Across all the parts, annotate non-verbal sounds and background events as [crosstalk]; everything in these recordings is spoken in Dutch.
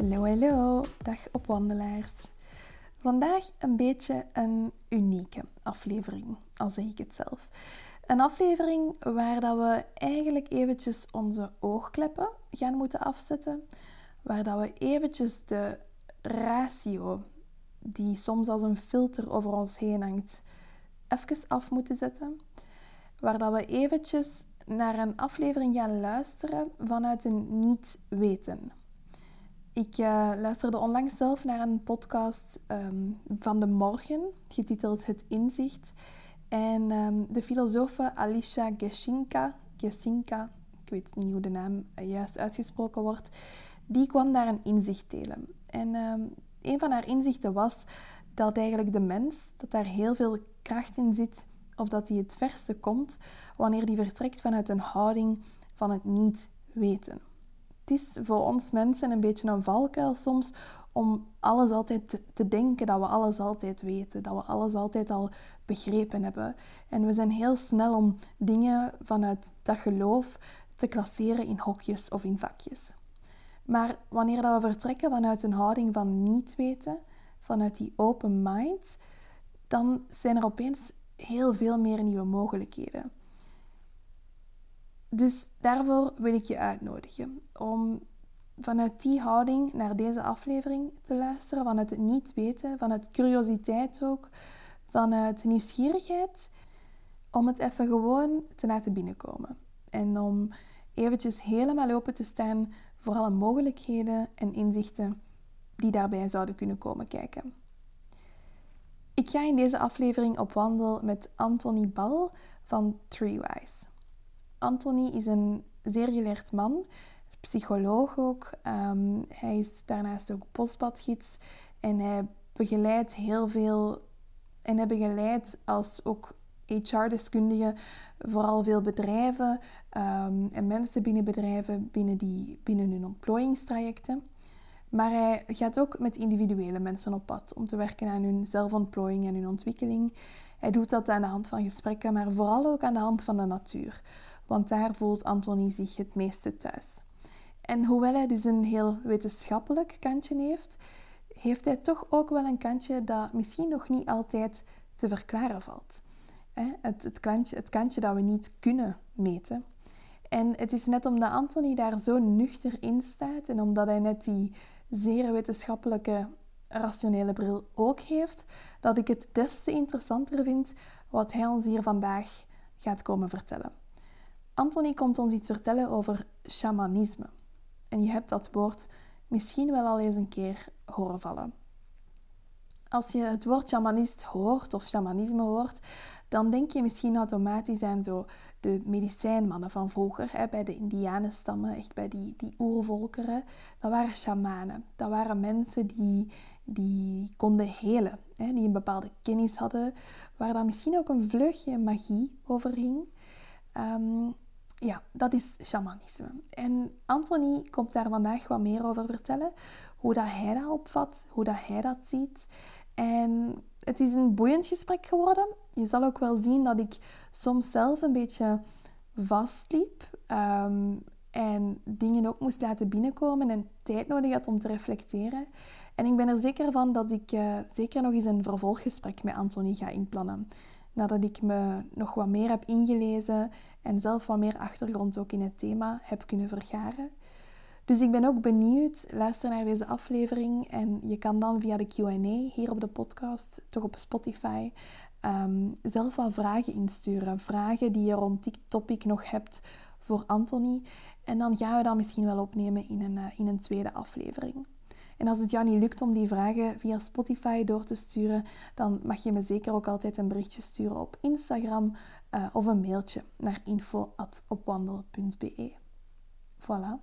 Hallo, hallo. Dag opwandelaars. Vandaag een beetje een unieke aflevering, al zeg ik het zelf. Een aflevering waar dat we eigenlijk eventjes onze oogkleppen gaan moeten afzetten. Waar dat we eventjes de ratio, die soms als een filter over ons heen hangt, even af moeten zetten. Waar dat we eventjes naar een aflevering gaan luisteren vanuit een niet weten. Ik uh, luisterde onlangs zelf naar een podcast um, van de morgen, getiteld Het Inzicht. En um, de filosofe Alicia Geshinka, Geshinka, ik weet niet hoe de naam juist uitgesproken wordt, die kwam daar een inzicht delen. En um, een van haar inzichten was dat eigenlijk de mens, dat daar heel veel kracht in zit, of dat hij het verste komt wanneer die vertrekt vanuit een houding van het niet weten het is voor ons mensen een beetje een valkuil soms om alles altijd te denken dat we alles altijd weten, dat we alles altijd al begrepen hebben. En we zijn heel snel om dingen vanuit dat geloof te klasseren in hokjes of in vakjes. Maar wanneer dat we vertrekken vanuit een houding van niet weten, vanuit die open mind, dan zijn er opeens heel veel meer nieuwe mogelijkheden. Dus daarvoor wil ik je uitnodigen om vanuit die houding naar deze aflevering te luisteren, vanuit het niet weten, vanuit curiositeit ook, vanuit nieuwsgierigheid, om het even gewoon te laten binnenkomen. En om eventjes helemaal open te staan voor alle mogelijkheden en inzichten die daarbij zouden kunnen komen kijken. Ik ga in deze aflevering op wandel met Anthony Bal van Treewise. Anthony is een zeer geleerd man, psycholoog ook. Um, hij is daarnaast ook bosbadgids en hij begeleidt heel veel en hij begeleidt als ook HR-deskundige vooral veel bedrijven um, en mensen binnen bedrijven binnen, die, binnen hun ontplooiingstrajecten. Maar hij gaat ook met individuele mensen op pad om te werken aan hun zelfontplooiing en hun ontwikkeling. Hij doet dat aan de hand van gesprekken, maar vooral ook aan de hand van de natuur want daar voelt Anthony zich het meeste thuis. En hoewel hij dus een heel wetenschappelijk kantje heeft, heeft hij toch ook wel een kantje dat misschien nog niet altijd te verklaren valt. Het, het, kantje, het kantje dat we niet kunnen meten. En het is net omdat Anthony daar zo nuchter in staat en omdat hij net die zeer wetenschappelijke, rationele bril ook heeft, dat ik het des te interessanter vind wat hij ons hier vandaag gaat komen vertellen. Anthony komt ons iets vertellen over shamanisme. En je hebt dat woord misschien wel al eens een keer horen vallen. Als je het woord shamanist hoort of shamanisme hoort, dan denk je misschien automatisch aan zo de medicijnmannen van vroeger, hè, bij de indianenstammen, echt bij die, die oervolkeren. Dat waren shamanen. Dat waren mensen die, die konden helen, hè, die een bepaalde kennis hadden, waar dan misschien ook een vleugje magie over hing. Ehm, ja, dat is shamanisme. En Anthony komt daar vandaag wat meer over vertellen. Hoe dat hij dat opvat, hoe dat hij dat ziet. En het is een boeiend gesprek geworden. Je zal ook wel zien dat ik soms zelf een beetje vastliep. Um, en dingen ook moest laten binnenkomen en tijd nodig had om te reflecteren. En ik ben er zeker van dat ik uh, zeker nog eens een vervolggesprek met Anthony ga inplannen nadat ik me nog wat meer heb ingelezen en zelf wat meer achtergrond ook in het thema heb kunnen vergaren. Dus ik ben ook benieuwd. Luister naar deze aflevering en je kan dan via de QA hier op de podcast, toch op Spotify, ehm, zelf wat vragen insturen. Vragen die je rond dit topic nog hebt voor Anthony. En dan gaan we dat misschien wel opnemen in een, uh, in een tweede aflevering. En als het jou niet lukt om die vragen via Spotify door te sturen, dan mag je me zeker ook altijd een berichtje sturen op Instagram uh, of een mailtje naar info.opwandel.be. Voilà.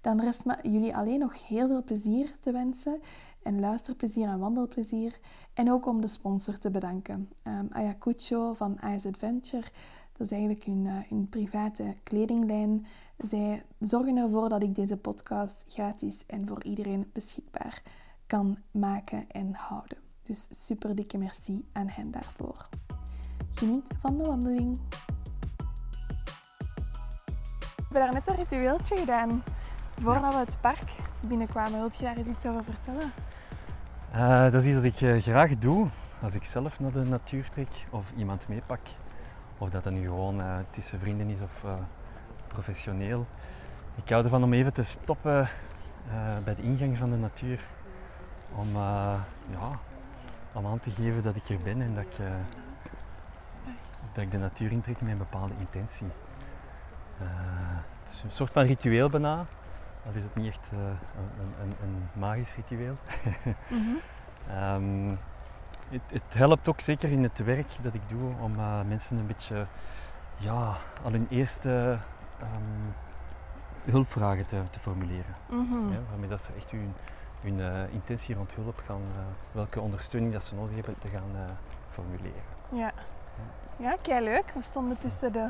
Dan rest me jullie alleen nog heel veel plezier te wensen. En luisterplezier en wandelplezier. En ook om de sponsor te bedanken. Um, Ayacucho van Ice Adventure. Dat is eigenlijk hun, uh, hun private kledinglijn. Zij zorgen ervoor dat ik deze podcast gratis en voor iedereen beschikbaar kan maken en houden. Dus super dikke merci aan hen daarvoor. Geniet van de wandeling. We hebben daar net een ritueeltje gedaan. Voordat we het park binnenkwamen, wil je daar eens iets over vertellen? Uh, dat is iets dat ik uh, graag doe als ik zelf naar de natuur trek of iemand meepak. Of dat dat nu gewoon uh, tussen vrienden is of professioneel. Ik hou ervan om even te stoppen bij de ingang van de natuur. Om, ja, om aan te geven dat ik er ben en dat ik, dat ik de natuur intrek met een bepaalde intentie. het is een soort van ritueel bijna. Dat is het niet echt uh, een, een, een, magisch ritueel. [laughs] mm -hmm. het, het, helpt ook zeker in het werk dat ik doe om uh, mensen een beetje ja, al hun eerste um, hulpvragen te, te formuleren. Mm -hmm. ja, waarmee dat ze echt hun, hun uh, intentie rond hulp gaan, welke ondersteuning dat ze nodig hebben, te gaan formuleren. Ja, ja kei leuk. We stonden tussen de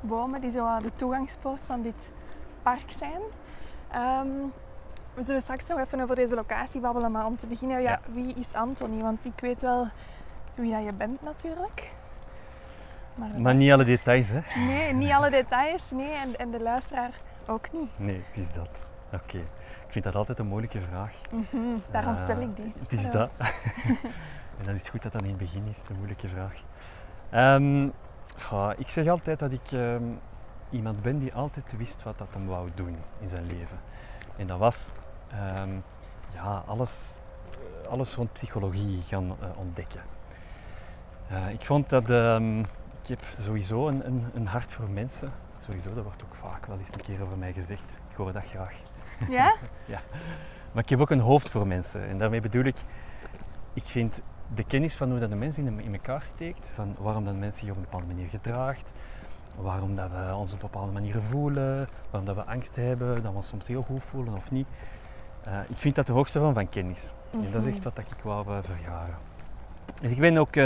bomen die zo de toegangspoort van dit park zijn. Um, we zullen straks nog even over deze locatie babbelen, maar om te beginnen, ja, wie is Anthony? Want ik weet wel wie dat je bent natuurlijk. Maar, maar niet alle details, hè? Nee, niet alle [laughs] details, nee, en, en de luisteraar ook niet. Nee, het is dat. Oké. Ik vind dat altijd een moeilijke vraag. Mm -hmm, daarom stel ik die. Het is dat. [laughs] en dan is het goed dat dat in het begin is, de moeilijke vraag. Um, ik zeg altijd dat ik um, iemand ben die altijd wist wat dat hem wou doen in zijn leven. En dat was um, ja, alles, eh, alles rond psychologie gaan uh, ontdekken. Uh, ik vond dat ik heb sowieso een, een, een, hart voor mensen. Sowieso, dat wordt ook vaak wel eens een keer over mij gezegd. Ik hoor dat graag. Ja? [laughs] ja. Maar ik heb ook een hoofd voor mensen. En daarmee bedoel ik, ik vind de kennis van hoe dat de mens in, in elkaar steekt, van waarom dat mensen zich op een bepaalde manier gedraagt, waarom dat we ons op bepaalde manieren voelen, waarom dat we angst hebben, dat we ons soms heel goed voelen of niet. Uh, ik vind dat de hoogste vorm van kennis. Mm -hmm. En dat is echt wat ik wou uh, vergaren. Dus ik ben ook uh,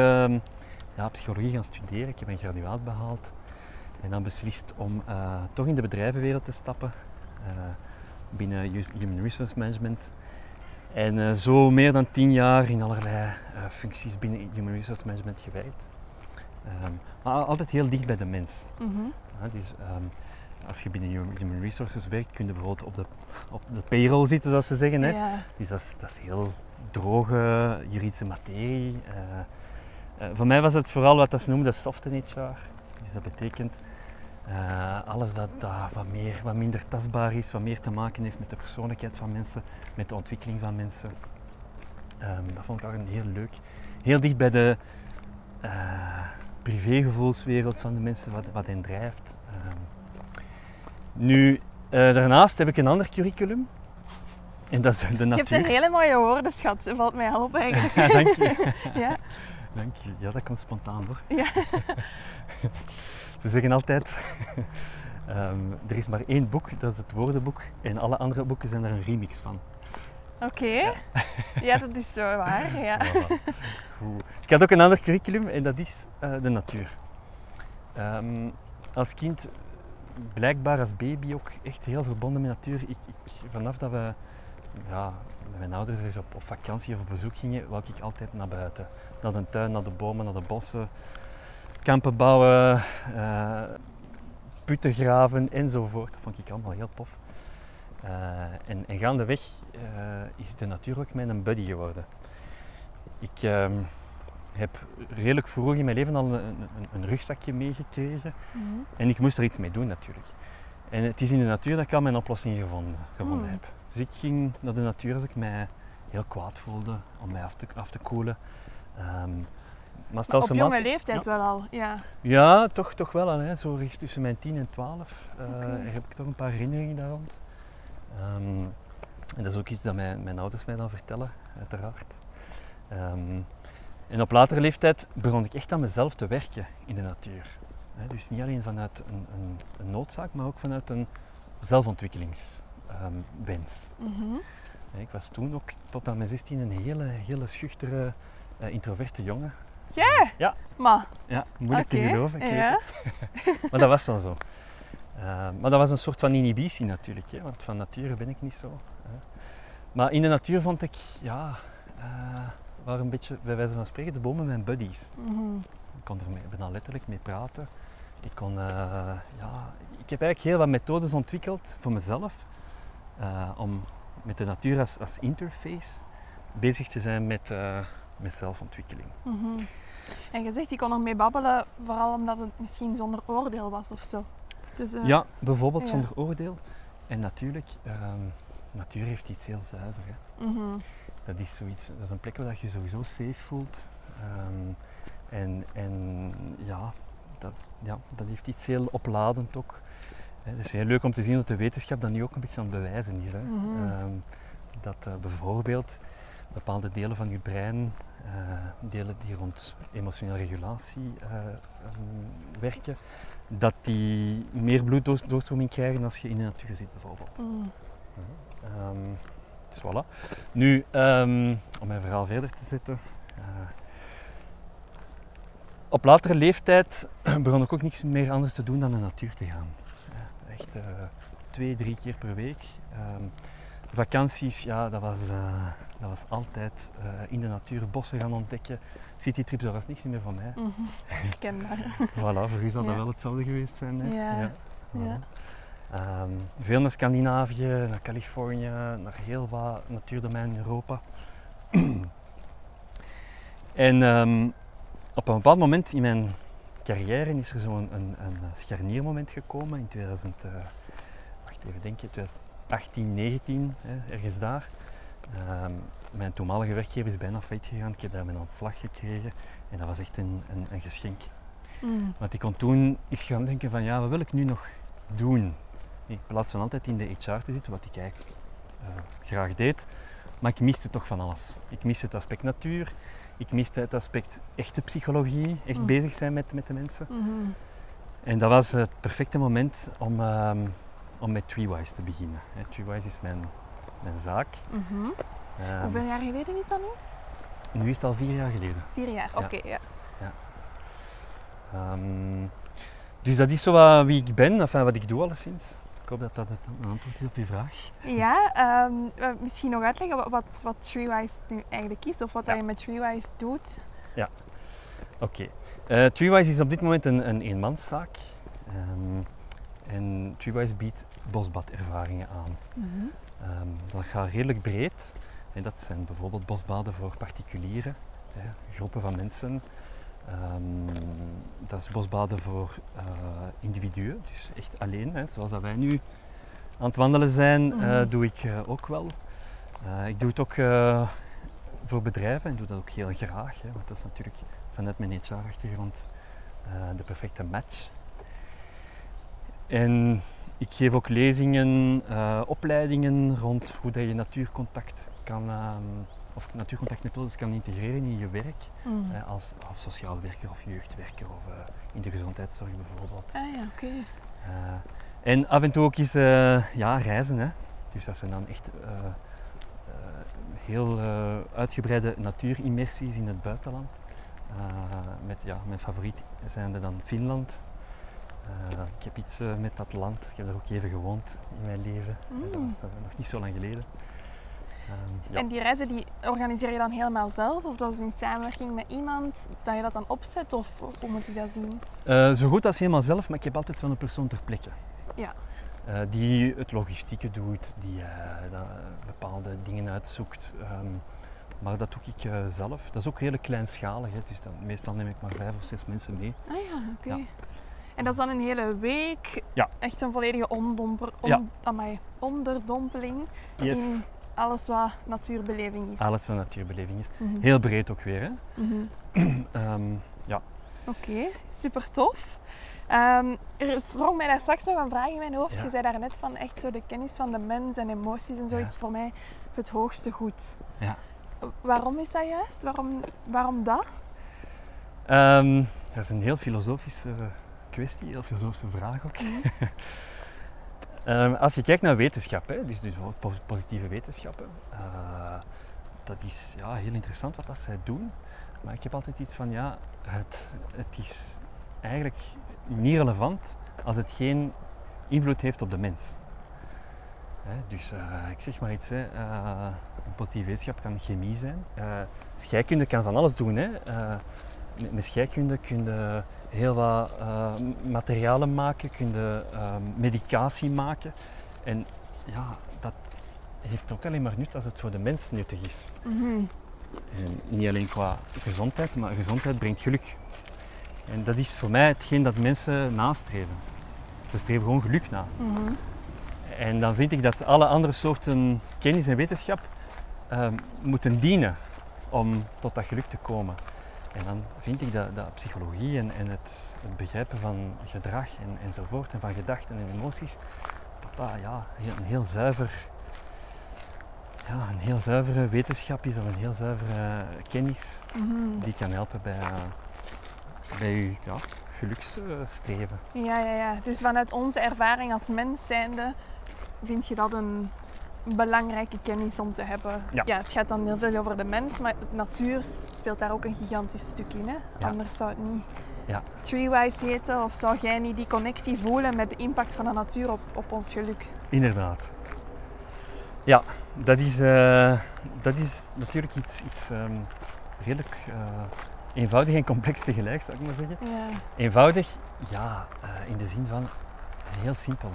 ja, psychologie gaan studeren. Ik heb een graduaat behaald. En dan beslist om eh, toch in de bedrijvenwereld te stappen. binnen Human Resource Management. En zo meer dan tien jaar in allerlei functies binnen Human Resource Management gewerkt. Um, maar altijd heel dicht bij de mens. Mm -hmm. ja, dus, um, als je binnen Human Resources werkt, kun je bijvoorbeeld op de, op de payroll zitten, zoals ze zeggen. Hè? Ja. Dus dat is, dat is heel droge juridische materie. Uh, voor mij was het vooral wat ze noemen de soft HR. Dus dat betekent uh, alles dat, dat wat, meer, wat minder tastbaar is, wat meer te maken heeft met de persoonlijkheid van mensen, met de ontwikkeling van mensen. Um, dat vond ik ook een heel leuk. Heel dicht bij de, privégevoelswereld van de mensen, wat, wat hen drijft. Um, nu, uh, daarnaast heb ik een ander curriculum. En dat is de natuur. Je hebt een hele mooie woorden, schat. Dat valt mij op eigenlijk. ja, [laughs] dank je. [laughs] ja. Dank je. Ja, dat komt spontaan hoor. Ja. [laughs] Ze zeggen altijd, um, [laughs] er is maar één boek, dat is het woordenboek. En alle andere boeken zijn er een remix van. Oké, ja. [laughs] ja. dat is zo waar. [laughs] Ja. Goed. Ik had ook een ander curriculum en dat is uh, de natuur. Um, als kind, blijkbaar als baby ook echt heel verbonden met natuur. Ik, ik, vanaf dat we ja, met mijn ouders eens op, op vakantie of op bezoek gingen, wou ik altijd naar buiten. Naar de tuin, naar de bomen, naar de bossen. Kampen bouwen, uh, putten graven enzovoort. Dat vond ik allemaal heel tof. Uh, en, en gaandeweg uh, is de natuur ook mijn buddy geworden. Ik uh, heb redelijk vroeg in mijn leven al een, een, een rugzakje meegekregen mm -hmm. en ik moest er iets mee doen natuurlijk. En het is in de natuur dat ik al mijn oplossing gevonden, gevonden mm. heb. Dus ik ging naar de natuur als ik mij heel kwaad voelde om mij af te, af te koelen. Um, maar, maar op jonge leeftijd ja. wel al, ja. Ja, toch, toch wel al. Hè. Zo tussen mijn 10 en 12 uh, okay. heb ik toch een paar herinneringen daar rond. Um, en dat is ook iets dat mijn, mijn ouders mij dan vertellen, uiteraard. Um, en op latere leeftijd begon ik echt aan mezelf te werken in de natuur. Dus niet alleen vanuit een, een, een noodzaak, maar ook vanuit een zelfontwikkelingswens. Mhm. ik was toen ook tot aan mijn 16 een hele, hele schuchtere, eh, introverte jongen. Ja? Ja. Maar, Ja, moeilijk te geloven. ja. [laughs] Maar dat was wel zo. Eh, maar dat was een soort van inhibitie natuurlijk, hè, want van nature ben ik niet zo. Hè. Maar in de natuur vond ik, ja, eh waren een beetje, bij wijze van spreken, de bomen mijn buddies. Mhm. Ik kon er mee, bijna letterlijk mee praten. Ik, kon, eh, ja, ik heb eigenlijk heel wat methodes ontwikkeld voor mezelf om met de natuur als, als interface bezig te zijn met, met zelfontwikkeling. Mhm. En je zegt, je kon ermee babbelen, vooral omdat het misschien zonder oordeel was of zo. Dus, eh, Ja, bijvoorbeeld ja. zonder oordeel. En natuurlijk, ehm, natuur heeft iets heel zuiver. Hè. mhm. Dat is zoiets, dat is een plek waar je je sowieso safe voelt. Ehm, en, en ja, dat, ja, dat heeft iets heel opladend ook. Hè, Het is heel leuk om te zien dat de wetenschap dat nu ook een beetje aan het bewijzen is. Hè. Mhm. Ehm, dat eh, bijvoorbeeld bepaalde delen van je brein, eh, delen die rond emotionele regulatie eh, ehm, werken, dat die meer bloeddoorstroming krijgen als je in de natuur zit bijvoorbeeld. Mhm. Ehm, dus voilà. Nu, ehm, om mijn verhaal verder te zetten. eh, op latere leeftijd [clears throat] begon ik ook niks meer anders te doen dan naar de natuur te gaan. Echt twee, drie keer per week vakanties, ja, dat was, eh, dat was altijd eh, in de natuur bossen gaan ontdekken. Citytrips, dat was niks meer van mij. [laughs] Mm -hmm. Voilà, voor u zal dat wel hetzelfde geweest zijn. Hè? Ja. ja. Ehm, veel naar Scandinavië, naar Californië, naar heel wat natuurdomeinen in Europa. [clears throat] en ehm, op een bepaald moment in mijn carrière is er zo'n een, een, scharniermoment gekomen in 2000. Uh, eh, wacht even, denk je, 2000. 18, 19, ergens daar. Ehm, mijn toenmalige werkgever is bijna failliet gegaan. Ik heb daar mijn ontslag gekregen. En dat was echt een, een, een geschenk. Mm. Want ik kon toen eens gaan denken van ja, wat wil ik nu nog doen? In plaats van altijd in de HR te zitten, wat ik eigenlijk eh, graag deed. Maar ik miste toch van alles. Ik miste het aspect natuur. Ik miste het aspect echte psychologie. Echt mm. bezig zijn met, met de mensen. Mm-hmm. En dat was het perfecte moment om... Ehm, om met Treewise te beginnen. Hè, Treewise is mijn, mijn zaak. Mhm. Ehm, Hoeveel jaar geleden is dat nu? nu is het al vier jaar geleden. Vier jaar, Ja. oké. ja. Ehm, dus dat is zo wat wie ik ben, enfin, wat ik doe alleszins. Ik hoop dat dat het een antwoord is op je vraag. Ja, ehm, eh, misschien nog uitleggen wat, wat, wat Treewise nu eigenlijk is of wat Ja. je met Treewise doet. Oké. Eh, Treewise is op dit moment een, een eenmanszaak. En Treewise biedt bosbadervaringen aan. Mhm. Ehm, dat gaat redelijk breed. En dat zijn bijvoorbeeld bosbaden voor particulieren, hè, groepen van mensen. Ehm, dat is bosbaden voor eh, individuen, dus echt alleen, hè, zoals dat wij nu aan het wandelen zijn, eh, Mhm. doe ik eh, ook wel. Ik doe het ook voor bedrijven en doe dat ook heel graag, hè, want dat is natuurlijk vanuit mijn HR-achtergrond de perfecte match. En ik geef ook lezingen, eh, opleidingen rond hoe dat je natuurcontact kan, ehm, of natuurcontactmethodes kan integreren in je werk. Mhm. eh, als, als sociaal werker of jeugdwerker of eh, in de gezondheidszorg bijvoorbeeld. Ah ja, oké. Eh, en af en toe ook eens eh, ja, reizen. Hè. Dus dat zijn dan echt eh, eh, heel eh, uitgebreide natuurimmersies in het buitenland. Eh, met, ja, mijn favoriet zijnde dan Finland. Eh, ik heb iets eh, met dat land. Ik heb daar ook even gewoond in mijn leven. Dat Mm. was eh, nog niet zo lang geleden. Ehm, ja. En die reizen die organiseer je dan helemaal zelf of dat is in samenwerking met iemand dat je dat dan opzet of hoe moet ik dat zien? Zo goed als helemaal zelf, maar ik heb altijd wel een persoon ter plekke. Ja. Die het logistieke doet, die dat, bepaalde dingen uitzoekt. Ehm, maar dat doe ik zelf. Dat is ook redelijk kleinschalig, hè, dus dan, meestal neem ik maar vijf of zes mensen mee. Ah ja, oké. Ja. En dat is dan een hele week? Ja. Echt een volledige ondomper, on, Ja. amai, onderdompeling in alles wat natuurbeleving is. Alles wat natuurbeleving is. Mhm. Heel breed ook weer. Hè. Mhm. [clears throat] Ehm, Oké, super tof. Ehm, er sprong mij daar straks nog een vraag in mijn hoofd. Ja. Je zei daar net van echt zo de kennis van de mens en emoties en zo Ja. is voor mij het hoogste goed. Ja. Waarom is dat juist? Waarom, waarom dat? ehm, dat is een heel filosofische kwestie, heel filosofische vraag ook. [laughs] Ehm, als je kijkt naar wetenschap, hè, dus, dus positieve wetenschappen, eh, dat is ja, heel interessant wat dat zij doen. Maar ik heb altijd iets van, ja, het, het is eigenlijk niet relevant als het geen invloed heeft op de mens. Hè, dus eh, ik zeg maar iets, hè, eh, een positieve wetenschap kan chemie zijn. Scheikunde kan van alles doen. Hè. Met, met scheikunde kun je heel wat eh, materialen maken, kun je eh, medicatie maken. En ja, dat heeft ook alleen maar nut als het voor de mens nuttig is. Mhm. En niet alleen qua gezondheid, maar gezondheid brengt geluk. En dat is voor mij hetgeen dat mensen nastreven. Ze streven gewoon geluk na. Mhm. En dan vind ik dat alle andere soorten kennis en wetenschap ehm, moeten dienen om tot dat geluk te komen. En dan vind ik dat, dat psychologie en, en het, het begrijpen van gedrag en, enzovoort en van gedachten en emoties, dat dat ja, een heel zuiver, ja, een heel zuivere wetenschap is of een heel zuivere kennis Mhm. die kan helpen bij, eh, bij je ja, geluksstreven. Ja, ja, ja. Dus vanuit onze ervaring als mens zijnde vind je dat een belangrijke kennis om te hebben. Ja. het gaat dan heel veel over de mens, maar de natuur speelt daar ook een gigantisch stuk in. Hè? Ja. Anders zou het niet Ja. Treewise heten of zou jij niet die connectie voelen met de impact van de natuur op, op ons geluk. Inderdaad. Ja, dat is, eh, dat is natuurlijk iets, iets ehm, redelijk eh, eenvoudig en complex tegelijk, zou ik maar zeggen. Ja. Eenvoudig, ja, eh, in de zin van heel simpel.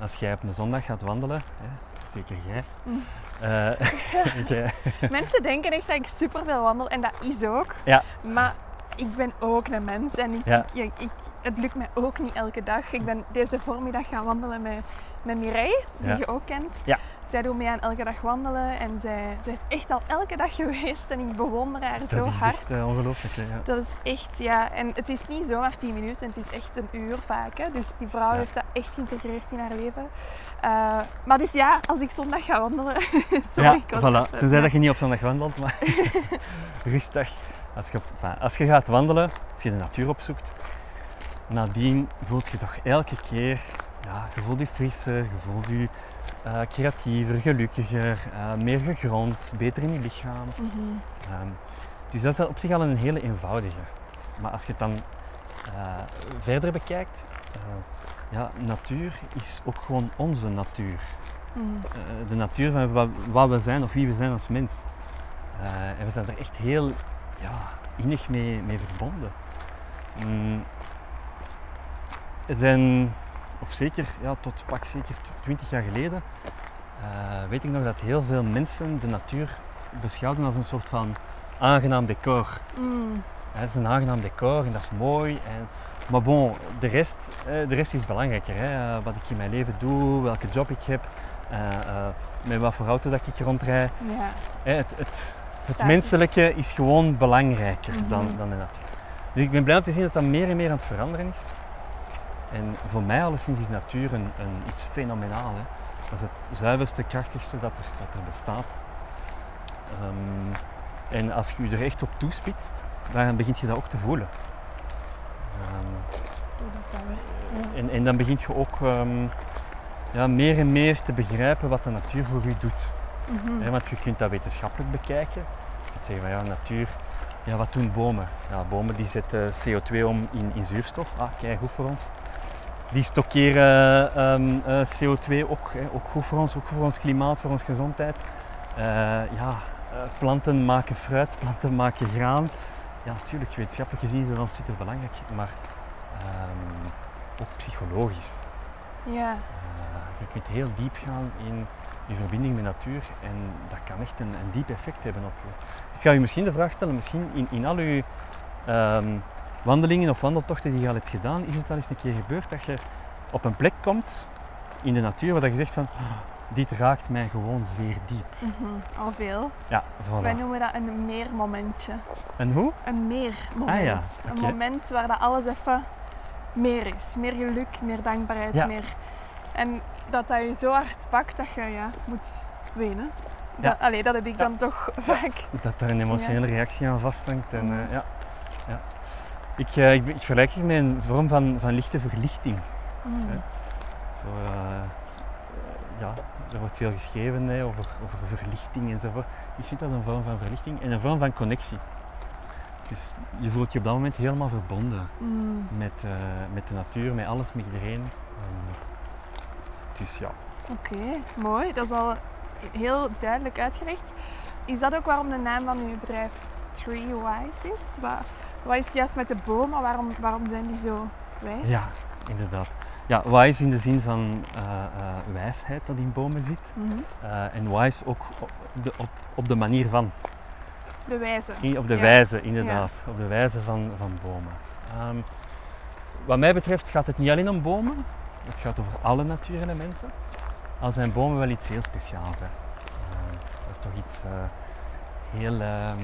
Als jij op een zondag gaat wandelen, hè, zeker jij, Mm. [laughs] jij- [laughs] Mensen denken echt dat ik superveel wandel en dat is ook. Ja. Maar ik ben ook een mens en ik, Ja. ik, ik, het lukt mij ook niet elke dag. Ik ben deze voormiddag gaan wandelen met, met Mireille, die Ja. je ook kent. Ja. Zij doet mee aan elke dag wandelen en zij, zij is echt al elke dag [laughs] geweest en ik bewonder haar zo dat is hard. echt eh, ongelooflijk. hè, ja. Dat is echt, ja. En het is niet zomaar 10 minuten, het is echt een uur vaak. Hè. Dus die vrouw heeft dat echt geïntegreerd in haar leven. Eh, maar dus ja, als ik zondag ga wandelen. [laughs] sorry, ja, voilà. even- Tenzij dat je niet op zondag wandelt, maar [laughs] rustig. Als je, enfin, als je gaat wandelen, als je de natuur opzoekt, nadien voelt je toch elke keer, ja, je voelt je frisser, je voelt je eh, creatiever, gelukkiger, eh, meer gegrond, beter in je lichaam. Mhm. Ehm, dus dat is op zich al een hele eenvoudige. Maar als je het dan verder bekijkt, ja, natuur is ook gewoon onze natuur. Mhm. Eh, de natuur van wat, wat we zijn of wie we zijn als mens. Eh, en we zijn er echt heel ja, innig mee, mee verbonden. Mm, er zijn, of zeker ja, tot pak zeker twintig jaar geleden, eh, weet ik nog dat heel veel mensen de natuur beschouwden als een soort van aangenaam decor. Mm. Ja, het is een aangenaam decor en dat is mooi. En, maar bon, de rest, eh, de rest is belangrijker. Hè? Eh, wat ik in mijn leven doe, welke job ik heb, eh, met wat voor auto dat ik rondrijd. Ja. Het, het, het menselijke is gewoon belangrijker dan, Mhm. dan de natuur. Dus ik ben blij om te zien dat dat meer en meer aan het veranderen is. En voor mij alleszins is natuur een, een, iets fenomenaal. Hè? Dat is het zuiverste, krachtigste dat er, dat er bestaat. Ehm, en als je je er echt op toespitst, dan begint je dat ook te voelen. Ehm, Hoe dat dan werkt. Ja. En, en dan begint je ook ehm, ja, meer en meer te begrijpen wat de natuur voor je doet. Mhm. Want je kunt dat wetenschappelijk bekijken. Je zeggen van ja, natuur, ja, wat doen bomen? Ja, bomen die zetten CO2 om in, in zuurstof. Ah, kijk, goed voor ons. Die stockeren ehm, eh, CO2 ook, hè, ook goed voor ons, ook voor ons klimaat, voor onze gezondheid. Eh, ja, eh, planten maken fruit, planten maken graan. Ja, natuurlijk, wetenschappelijk gezien is dat dan super belangrijk, maar ehm, ook psychologisch. Ja. Eh, je kunt heel diep gaan in je verbinding met natuur en dat kan echt een, een diep effect hebben op je. Ik ga je misschien de vraag stellen, misschien in, in al je ehm, wandelingen of wandeltochten die je al hebt gedaan, is het al eens een keer gebeurd dat je op een plek komt in de natuur waar dat je zegt van "Ah, dit raakt mij gewoon zeer diep. Mhm. Al veel. Ja, Wij voilà. noemen dat een meermomentje. En hoe? Een meermoment. Ah ja, Een moment waar dat alles even meer is. Meer geluk, meer dankbaarheid, Ja. meer... En dat dat je zo hard pakt dat je ja, moet wenen. Ja. Dat, allee, dat heb ik dan toch vaak. Dat daar een emotionele reactie aan vasthangt. En, Mhm. eh, ja. Ja. Ik, eh, ik, ik vergelijk het met een vorm van, van lichte verlichting. Mm. Ja. Zo, eh, ja, er wordt veel geschreven hè, over, over verlichting enzovoort. Ik vind dat een vorm van verlichting en een vorm van connectie. Dus je voelt je op dat moment helemaal verbonden Mm. met, eh, met de natuur, met alles, met iedereen. Dus ja. Oké, mooi. Dat is al heel duidelijk uitgelegd. Is dat ook waarom de naam van uw bedrijf Tree Wise is? Wat, wat is het juist met de bomen? Waarom, waarom zijn die zo wijs? ja, inderdaad. Ja, wise in de zin van eh, eh, wijsheid dat in bomen zit. Mhm. Eh, en wise ook op de, op, op de manier van. De wijze. I- Op de Ja. wijze, inderdaad. Op de wijze van, van bomen. Ehm, wat mij betreft gaat het niet alleen om bomen. Het gaat over alle natuurelementen. Al zijn bomen wel iets heel speciaals. Hè. Ehm, dat is toch iets heel... ehm,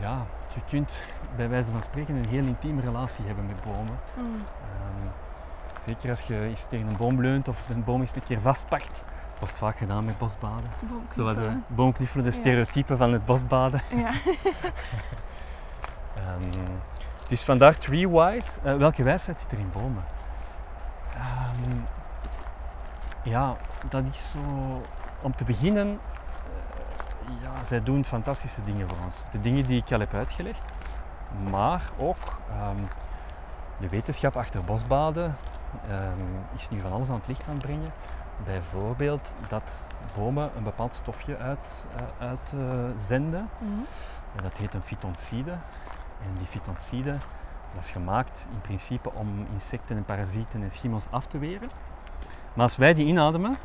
ja, je kunt bij wijze van spreken een heel intieme relatie hebben met bomen. Mm. Zeker als je eens tegen een boom leunt of een boom eens een keer vastpakt. Wordt vaak gedaan met bosbaden. Zo de Boomknuffelen. de Ja. stereotypen van het bosbaden. Ja. [laughs] [laughs] Ehm, dus vandaar tree-wise. Eh, welke wijsheid zit er in bomen? Ehm, ja, dat is zo... Om te beginnen, eh, ja, zij doen fantastische dingen voor ons. De dingen die ik al heb uitgelegd. Maar ook ehm, de wetenschap achter bosbaden ehm, is nu van alles aan het licht aan het brengen. Bijvoorbeeld dat bomen een bepaald stofje uitzenden. Uit, eh. Mhm. Dat heet een fytoncide. En die fytoncide dat is gemaakt in principe om insecten en parasieten en schimmels af te weren. Maar als wij die inademen,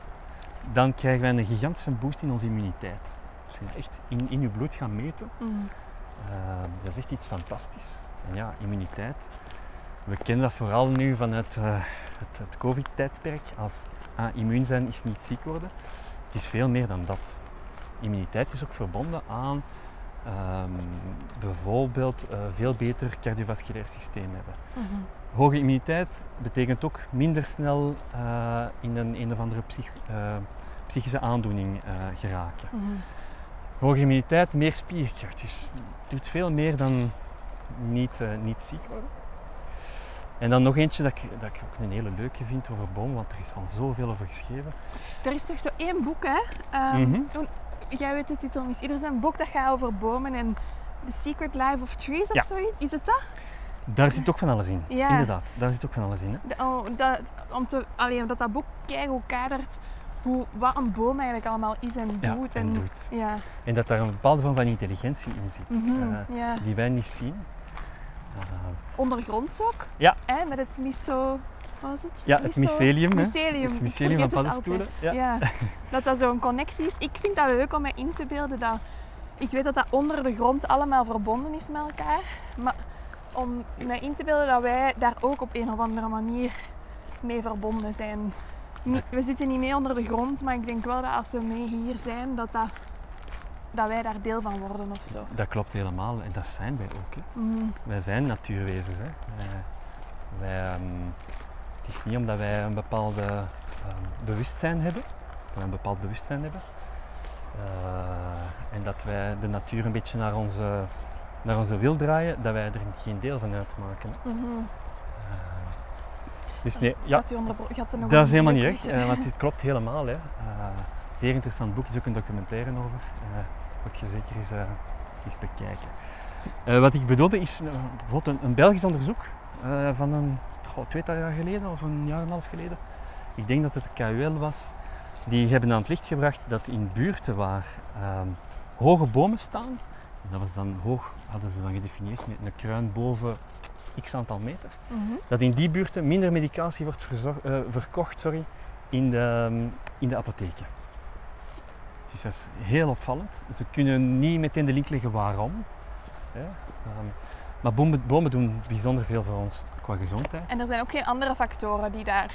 dan krijgen wij een gigantische boost in onze immuniteit. Als we echt in, in je bloed gaan meten, Mm. eh, dat is echt iets fantastisch. En ja, immuniteit. We kennen dat vooral nu vanuit eh, het, het COVID-tijdperk als ah, immuun zijn is niet ziek worden. Het is veel meer dan dat. Immuniteit is ook verbonden aan ehm, bijvoorbeeld eh, veel beter cardiovasculair systeem hebben. Mhm. Hoge immuniteit betekent ook minder snel eh, in een, een of andere psych- psychische aandoening geraken. Mhm. Hoge immuniteit, meer spierkracht. Dus het doet veel meer dan niet, niet ziek worden. En dan nog eentje dat ik, dat ik ook een hele leuke vind over bomen, want er is al zoveel over geschreven. Er is toch zo één boek, hè? Ehm, Mhm. jij weet de titel misschien. Er is een boek dat gaat over bomen en The Secret Life of Trees of Ja. zoiets. Is het dat? Daar zit ook van alles in. Ja. Inderdaad, daar zit ook van alles in. Hè? De- oh, dat, om te, allee, omdat dat boek keigoed kadert hoe, wat een boom eigenlijk allemaal is en Ja, doet. en doet. Ja. En dat daar een bepaalde vorm van intelligentie in zit, Mhm, eh, die wij niet zien. Ondergronds ook. Ja. Hè, met het miso... Wat was het? ja, het mycelium. Mycelium. Het mycelium van paddenstoelen. Ja. Ja. dat dat zo'n connectie is. Ik vind dat leuk om me in te beelden dat... Ik weet dat dat onder de grond allemaal verbonden is met elkaar. Maar om me in te beelden dat wij daar ook op een of andere manier mee verbonden zijn. We zitten niet mee onder de grond, maar ik denk wel dat als we mee hier zijn, dat, dat, dat wij daar deel van worden of zo. Dat klopt helemaal en dat zijn wij ook. Hè. Mhm. Wij zijn natuurwezens. Hè. Wij, wij, ehm, het is niet omdat wij een bepaalde ehm, bewustzijn hebben, dat een bepaald bewustzijn hebben, eh, en dat wij de natuur een beetje naar onze, naar onze wil draaien, dat wij er geen deel van uitmaken. Mhm. Eh, dus nee, ja, Had had er nog dat is helemaal niet eh, want dit klopt helemaal. Hè. Eh, zeer interessant boek, is ook een documentaire over. Moet je zeker eens, eh, eens bekijken. Eh, wat ik bedoelde is eh, bijvoorbeeld een, een Belgisch onderzoek van een goh, tweetal jaar geleden of een jaar en een half geleden. Ik denk dat het de KUL was. Die hebben aan het licht gebracht dat in buurten waar ehm, hoge bomen staan, en dat was dan hoog, hadden ze dan gedefinieerd met een kruin boven x aantal meter, Mhm. dat in die buurten minder medicatie wordt verkocht sorry, in, de, ehm, in de apotheken. Dus dat is heel opvallend. Ze kunnen niet meteen de link leggen waarom. Hè. Ehm, maar bomen, bomen doen bijzonder veel voor ons qua gezondheid. En er zijn ook geen andere factoren die daar,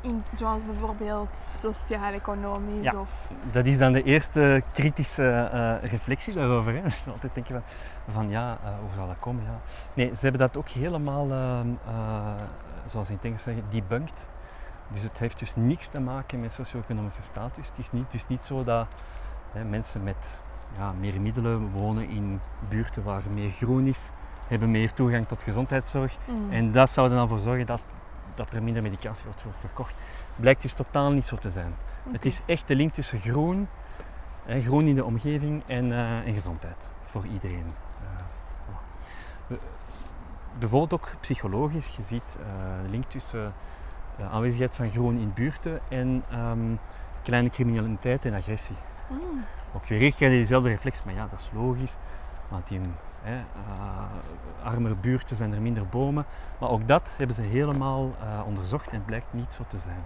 in, zoals bijvoorbeeld sociaal-economisch Ja. of... Dat is dan de eerste kritische eh, reflectie daarover. Hè. [laughs] Altijd denken van, van ja, eh, hoe zou dat komen? Ja. Nee, ze hebben dat ook helemaal, ehm, eh, zoals in het Engels zeggen, debunked. Dus het heeft dus niks te maken met socio-economische status. Het is niet, dus niet zo dat hè, mensen met ja, meer middelen wonen in buurten waar meer groen is, hebben meer toegang tot gezondheidszorg. Mm. En dat zou er dan voor zorgen dat, dat er minder medicatie wordt ver- verkocht. Blijkt dus totaal niet zo te zijn. Het is echt de link tussen groen, hè, groen in de omgeving en, eh, en gezondheid voor iedereen. Voilà. We- bijvoorbeeld ook psychologisch, je ziet eh, de link tussen de aanwezigheid van groen in buurten en ehm, kleine criminaliteit en agressie. Mm. Ook weer krijg je dezelfde reflex, maar ja, dat is logisch. Want in hè, eh, armere buurten zijn er minder bomen. Maar ook dat hebben ze helemaal eh, onderzocht en blijkt niet zo te zijn.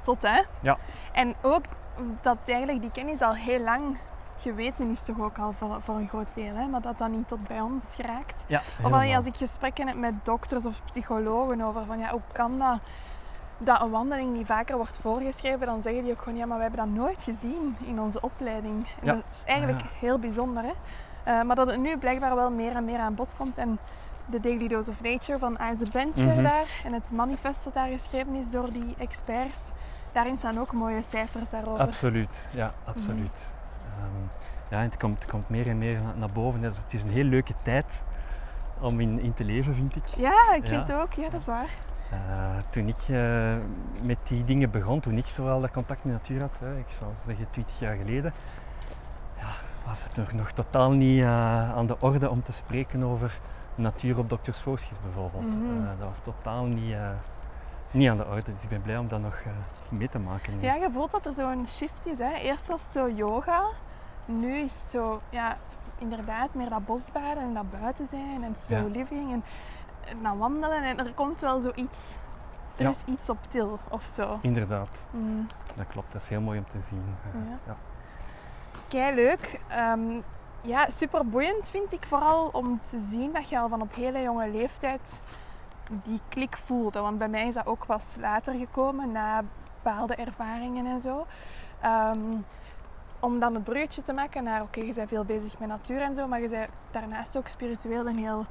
Zot, hè? Ja. En ook dat eigenlijk die kennis al heel lang geweten is toch ook al voor, voor een groot deel, hè? maar dat dat niet tot bij ons geraakt. Ja, Of alleen als ik gesprekken heb met dokters of psychologen over van ja, hoe kan dat dat een wandeling die vaker wordt voorgeschreven, dan zeggen die ook gewoon ja, maar we hebben dat nooit gezien in onze opleiding. En Ja. dat is eigenlijk heel bijzonder. Hè? Eh, maar dat het nu blijkbaar wel meer en meer aan bod komt. En de Daily Dose of Nature van Ice Adventure Mhm. daar en het manifest dat daar geschreven is door die experts, daarin staan ook mooie cijfers daarover. Absoluut, ja, absoluut. Ehm, ja, het komt, het komt meer en meer na- naar boven. Dus het is een heel leuke tijd om in, in te leven, vind ik. Ja, ik Ja. vind het ook. Ja, dat is waar. Eh, toen ik eh, met die dingen begon, toen ik zowel dat contact met natuur had, hè, ik zal zeggen 20 jaar geleden, ja, was het nog, nog totaal niet eh, aan de orde om te spreken over natuur op doktersvoorschrift bijvoorbeeld. Mhm. Dat was totaal niet, niet aan de orde, dus ik ben blij om dat nog mee te maken. nu. Ja, je voelt dat er zo'n shift is. Hè. Eerst was het zo yoga, nu is het zo, ja, inderdaad, meer dat bosbaden en dat buiten zijn en slow Ja. living en, en dat wandelen. En er komt wel zoiets, er Ja. is iets op til of zo. Inderdaad, Mm. dat klopt. Dat is heel mooi om te zien. Eh, Ja. ja. Kei leuk. Ehm, ja, super boeiend vind ik vooral om te zien dat je al van op hele jonge leeftijd die klik voelde. Want bij mij is dat ook pas later gekomen, na bepaalde ervaringen en zo. Ehm, om dan het bruggetje te maken naar, oké, je bent veel bezig met natuur en zo, maar je bent daarnaast ook spiritueel een heel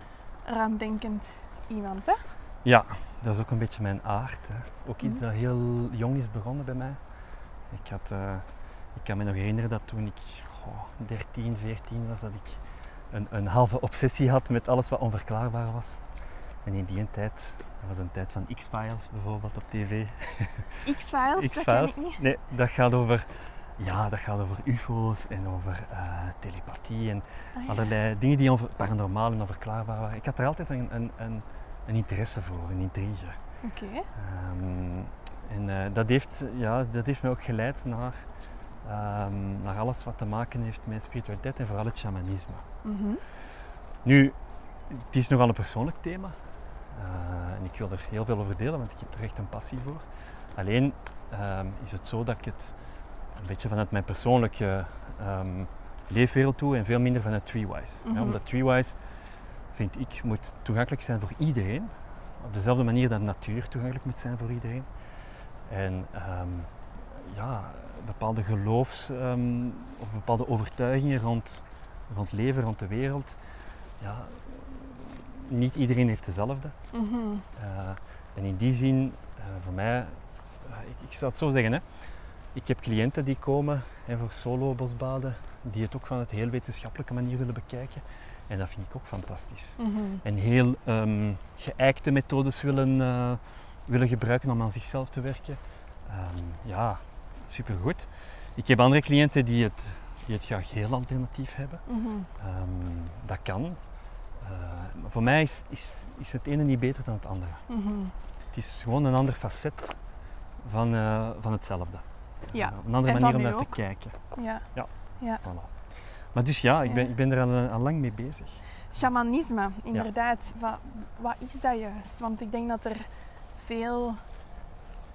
ruimdenkend iemand, hè? Ja, dat is ook een beetje mijn aard. Hè. Ook iets Mhm. dat heel jong is begonnen bij mij. Ik, had, eh, ik kan me nog herinneren dat toen ik goh, 13, 14 was, dat ik een, een halve obsessie had met alles wat onverklaarbaar was. En in die tijd, dat was een tijd van X-Files bijvoorbeeld op tv. [laughs] X-Files, dat ken ik niet. Nee, dat gaat over, ja, dat gaat over UFO's en over eh, telepathie en Ah, ja. allerlei dingen die paranormaal en onverklaarbaar waren. Ik had er altijd een, een, een, een interesse voor, een intrige. Oké. Ehm, en eh, dat, heeft, ja, dat heeft mij ook geleid naar, ehm, naar alles wat te maken heeft met spiritualiteit en vooral het shamanisme. Mhm. Nu, het is nogal een persoonlijk thema. Eh, en ik wil er heel veel over delen, want ik heb er echt een passie voor. Alleen ehm, is het zo dat ik het een beetje vanuit mijn persoonlijke ehm, leefwereld doe en veel minder vanuit Treewise. Ja, Mhm. omdat Treewise, vind ik, moet toegankelijk zijn voor iedereen. Op dezelfde manier dat natuur toegankelijk moet zijn voor iedereen. En ehm, ja, bepaalde geloofs- ehm, of bepaalde overtuigingen rond, rond leven, rond de wereld. Ja, niet iedereen heeft dezelfde. Mhm. Eh, en in die zin, eh, voor mij, eh, ik, ik zal het zo zeggen, hè. Ik heb cliënten die komen hè, voor solo bosbaden, die het ook van een heel wetenschappelijke manier willen bekijken. En dat vind ik ook fantastisch. Mhm. En heel ehm geëikte methodes willen, eh, willen gebruiken om aan zichzelf te werken. Ehm, ja, supergoed. Ik heb andere cliënten die het, die het graag heel alternatief hebben. Mhm. Ehm, dat kan. Eh, maar voor mij is, is, is het ene niet beter dan het andere. Mhm. Het is gewoon een ander facet van, eh, van hetzelfde. Ja, Eh, een andere en manier om naar te kijken. Ja. Voilà. Maar dus ja, ik ben, Ja. ik ben er al, al lang mee bezig. Shamanisme, inderdaad. Wat, wat is dat juist? Want ik denk dat er veel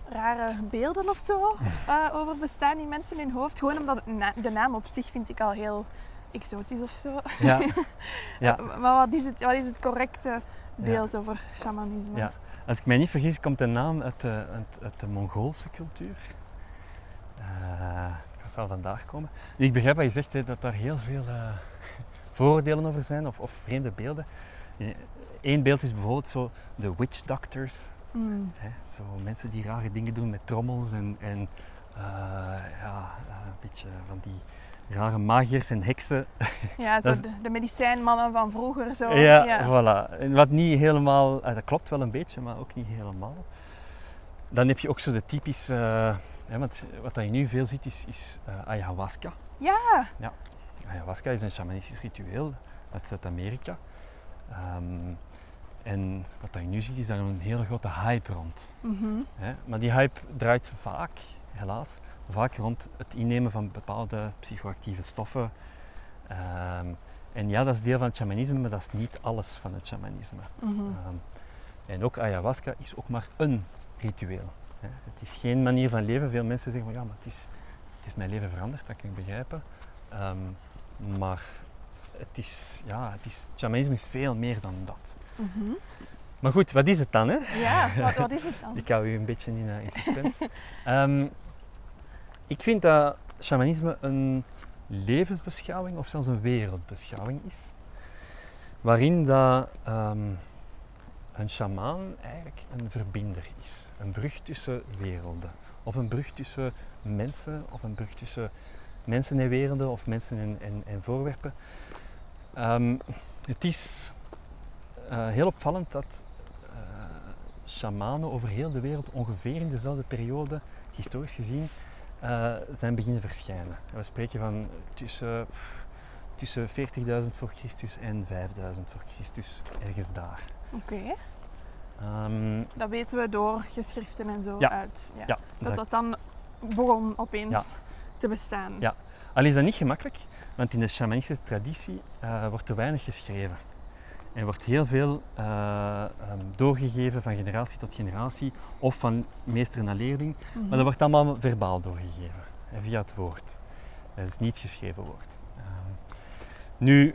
rare beelden of zo [laughs] eh, over bestaan in mensen in hun hoofd. Gewoon omdat na- de naam op zich vind ik al heel exotisch of zo. Ja, [laughs] ja. Maar wat is het, wat is het correcte beeld over shamanisme? Ja. Als ik mij niet vergis, komt de naam uit de, uit, uit de Mongoolse cultuur. Eh ik zal vandaag komen. Ik begrijp wat je zegt, hè, dat daar heel veel eh, [laughs] vooroordelen over zijn of, of vreemde beelden. Eén beeld is bijvoorbeeld zo de witch doctors. Mm. Hè? Zo mensen die rare dingen doen met trommels en, en eh, ja, eh, een beetje van die rare magiërs en heksen. [laughs] Ja, zo Dat is- de, de medicijnmannen van vroeger. Zo. Ja, voilà. En wat niet helemaal, eh, dat klopt wel een beetje, maar ook niet helemaal. Dan heb je ook zo de typische, eh, hè, want wat je nu veel ziet is, is eh, ayahuasca. Ja. Ayahuasca is een shamanistisch ritueel uit Zuid-Amerika. Ehm, en wat je nu ziet is daar een hele grote hype rond. Mhm. Hè. Maar die hype draait vaak, helaas, vaak rond het innemen van bepaalde psychoactieve stoffen. Ehm, en ja, dat is deel van het shamanisme, maar dat is niet alles van het shamanisme. Mhm. Ehm, en ook ayahuasca is ook maar een ritueel. Het is geen manier van leven. Veel mensen zeggen van ja, maar het, is, het heeft mijn leven veranderd, dat kan ik begrijpen. Ehm, maar het is, ja, het is, shamanisme is veel meer dan dat. Mhm. Maar goed, wat is het dan? Hè? Ja, wat, wat is het dan? [laughs] Ik hou u een beetje in, in suspense. [laughs] Ehm, ik vind dat shamanisme een levensbeschouwing of zelfs een wereldbeschouwing is. Waarin dat, ehm, een shamaan eigenlijk een verbinder is. Een brug tussen werelden. Of een brug tussen mensen, of een brug tussen mensen en werelden, of mensen en, en, en voorwerpen. Ehm, het is eh, heel opvallend dat eh, shamanen over heel de wereld ongeveer in dezelfde periode, historisch gezien, eh, zijn beginnen verschijnen. We spreken van tussen, tussen 40.000 voor Christus en 5.000 voor Christus, ergens daar. Oké, Ehm, dat weten we door geschriften en zo Ja. uit. Ja. ja, Dat dat- dat dan begon opeens Ja. te bestaan. Ja. al is dat niet gemakkelijk, want in de shamanistische traditie eh, wordt er weinig geschreven. En wordt heel veel eh, ehm, doorgegeven van generatie tot generatie, of van meester naar leerling. Mhm. Maar dat wordt allemaal verbaal doorgegeven, hè, via het woord. Het is niet geschreven woord. Nu,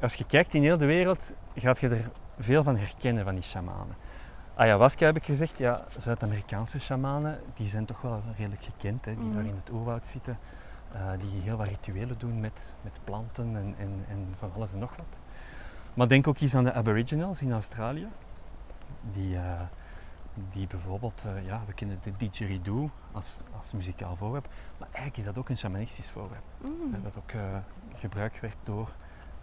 als je kijkt in heel de wereld, gaat je er veel van herkennen van die shamanen. Ayahuasca heb ik gezegd, ja, Zuid-Amerikaanse shamanen, die zijn toch wel redelijk gekend, hè, die Mhm. daar in het oerwoud zitten, eh, die heel wat rituelen doen met, met planten en, en, en van alles en nog wat. Maar denk ook eens aan de Aboriginals in Australië, die, eh, die bijvoorbeeld, eh, ja, we kennen de didgeridoo als, als muzikaal voorwerp, maar eigenlijk is dat ook een shamanistisch voorwerp. Mm. hè, Dat ook eh, gebruikt werd door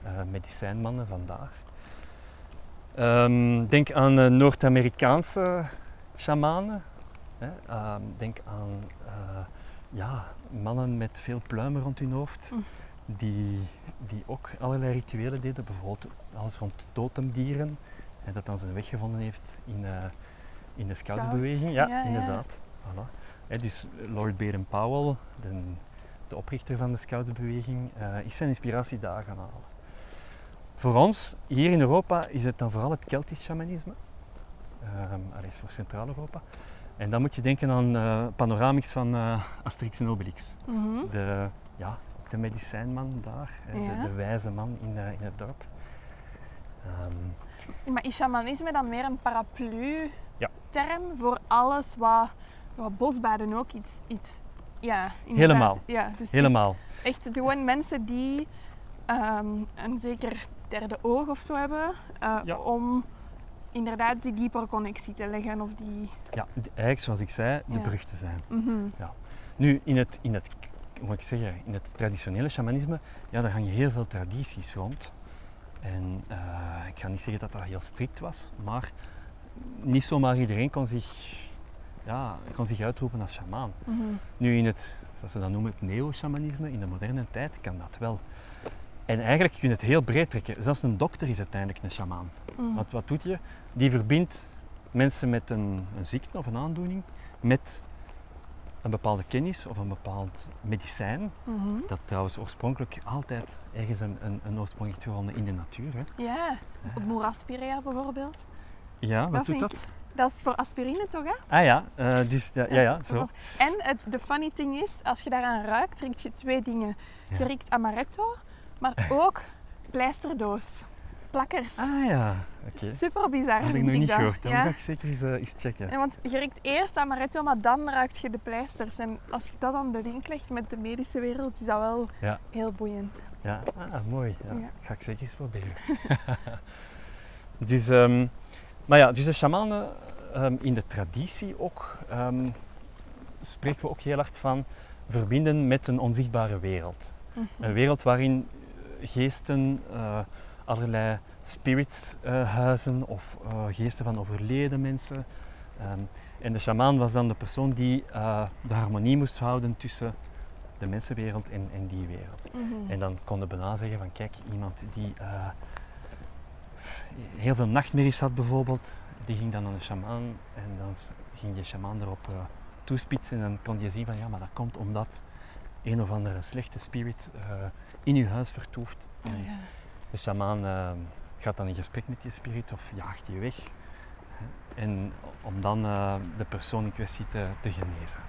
eh, medicijnmannen vandaar. Ehm, denk aan Noord-Amerikaanse shamanen. Hè. Ehm, denk aan eh, ja, mannen met veel pluimen rond hun hoofd, Mm. die, die ook allerlei rituelen deden, bijvoorbeeld alles rond totemdieren, en dat dan zijn weg gevonden heeft in, eh, in de scoutsbeweging. Ja, Ja, ja. inderdaad. Voilà. Dus Lord Baden-Powell, de, de oprichter van de scoutsbeweging, eh, is zijn inspiratie daar gaan halen. Voor ons, hier in Europa, is het dan vooral het Keltisch shamanisme. Um, is voor Centraal-Europa. En dan moet je denken aan eh panoramics van eh, Asterix en Obelix. Mhm. De, ja, ook de medicijnman daar, Ja. de, de wijze man in, in het dorp. Ehm, Maar is shamanisme dan meer een Ja. paraplu-term voor alles wat, wat bosbaden ook iets... iets ja, inderdaad. Helemaal. Ja, dus helemaal. echt gewoon mensen die ehm, een zeker derde oog of zo hebben eh, Ja. om inderdaad die diepere connectie te leggen of die... Ja, eigenlijk zoals ik zei, de Ja. brug te zijn. Mhm. Nu, in het, in het, hoe moet ik zeggen, in het traditionele shamanisme, ja, daar hangen heel veel tradities rond. En eh, ik ga niet zeggen dat dat heel strikt was, maar niet zomaar iedereen kon zich, ja, kon zich uitroepen als shamaan. Mhm. Nu in het, zoals ze dat noemen, het neo-shamanisme, in de moderne tijd, kan dat wel. En eigenlijk kun je het heel breed trekken. Zelfs een dokter is uiteindelijk een shamaan. Mhm. Want wat doet je? Die verbindt mensen met een, een ziekte of een aandoening met een bepaalde kennis of een bepaald medicijn. Mhm. Dat trouwens oorspronkelijk altijd ergens een, een, een oorsprong heeft gevonden in de natuur. Hè. Ja, op moeraspirea bijvoorbeeld. Ja, wat Dat doet dat? Dat is voor aspirine toch, hè? Ah ja, eh, dus ja, ja, ja, zo. En het, de funny thing is, als je daaraan ruikt, ruikt je twee dingen. Je ruikt amaretto, maar ook pleisterdoos. Plakkers. Ah ja, oké. Super bizar Dat had ik nog ik niet dat. gehoord. Dan Ja? ga ik zeker eens, eh, eens checken. Ja, want je ruikt eerst amaretto, maar dan ruikt je de pleisters. En als je dat aan de link legt met de medische wereld, is dat wel Ja. heel boeiend. Ja, ah, mooi. Ja. Ga ik zeker eens proberen. [laughs] dus, ehm, maar ja, dus de shamanen ehm, in de traditie ook, ehm, spreken we ook heel hard van verbinden met een onzichtbare wereld. Een wereld waarin geesten, uh, allerlei spirits uh, huizen of uh, geesten van overleden mensen. Um, en de shamaan was dan de persoon die de harmonie moest houden tussen de mensenwereld en, en die wereld. Mhm. En dan kon de bijna zeggen van kijk, iemand die heel veel nachtmerries had bijvoorbeeld, die ging dan naar de shamaan en dan ging die shamaan erop toespitsen en dan kon je zien van ja, maar dat komt omdat een of andere slechte spirit uh, in je huis vertoeft. Oh, ja. De shamaan uh, gaat dan in gesprek met die spirit of jaagt die weg. En om dan uh, de persoon in kwestie te, genezen.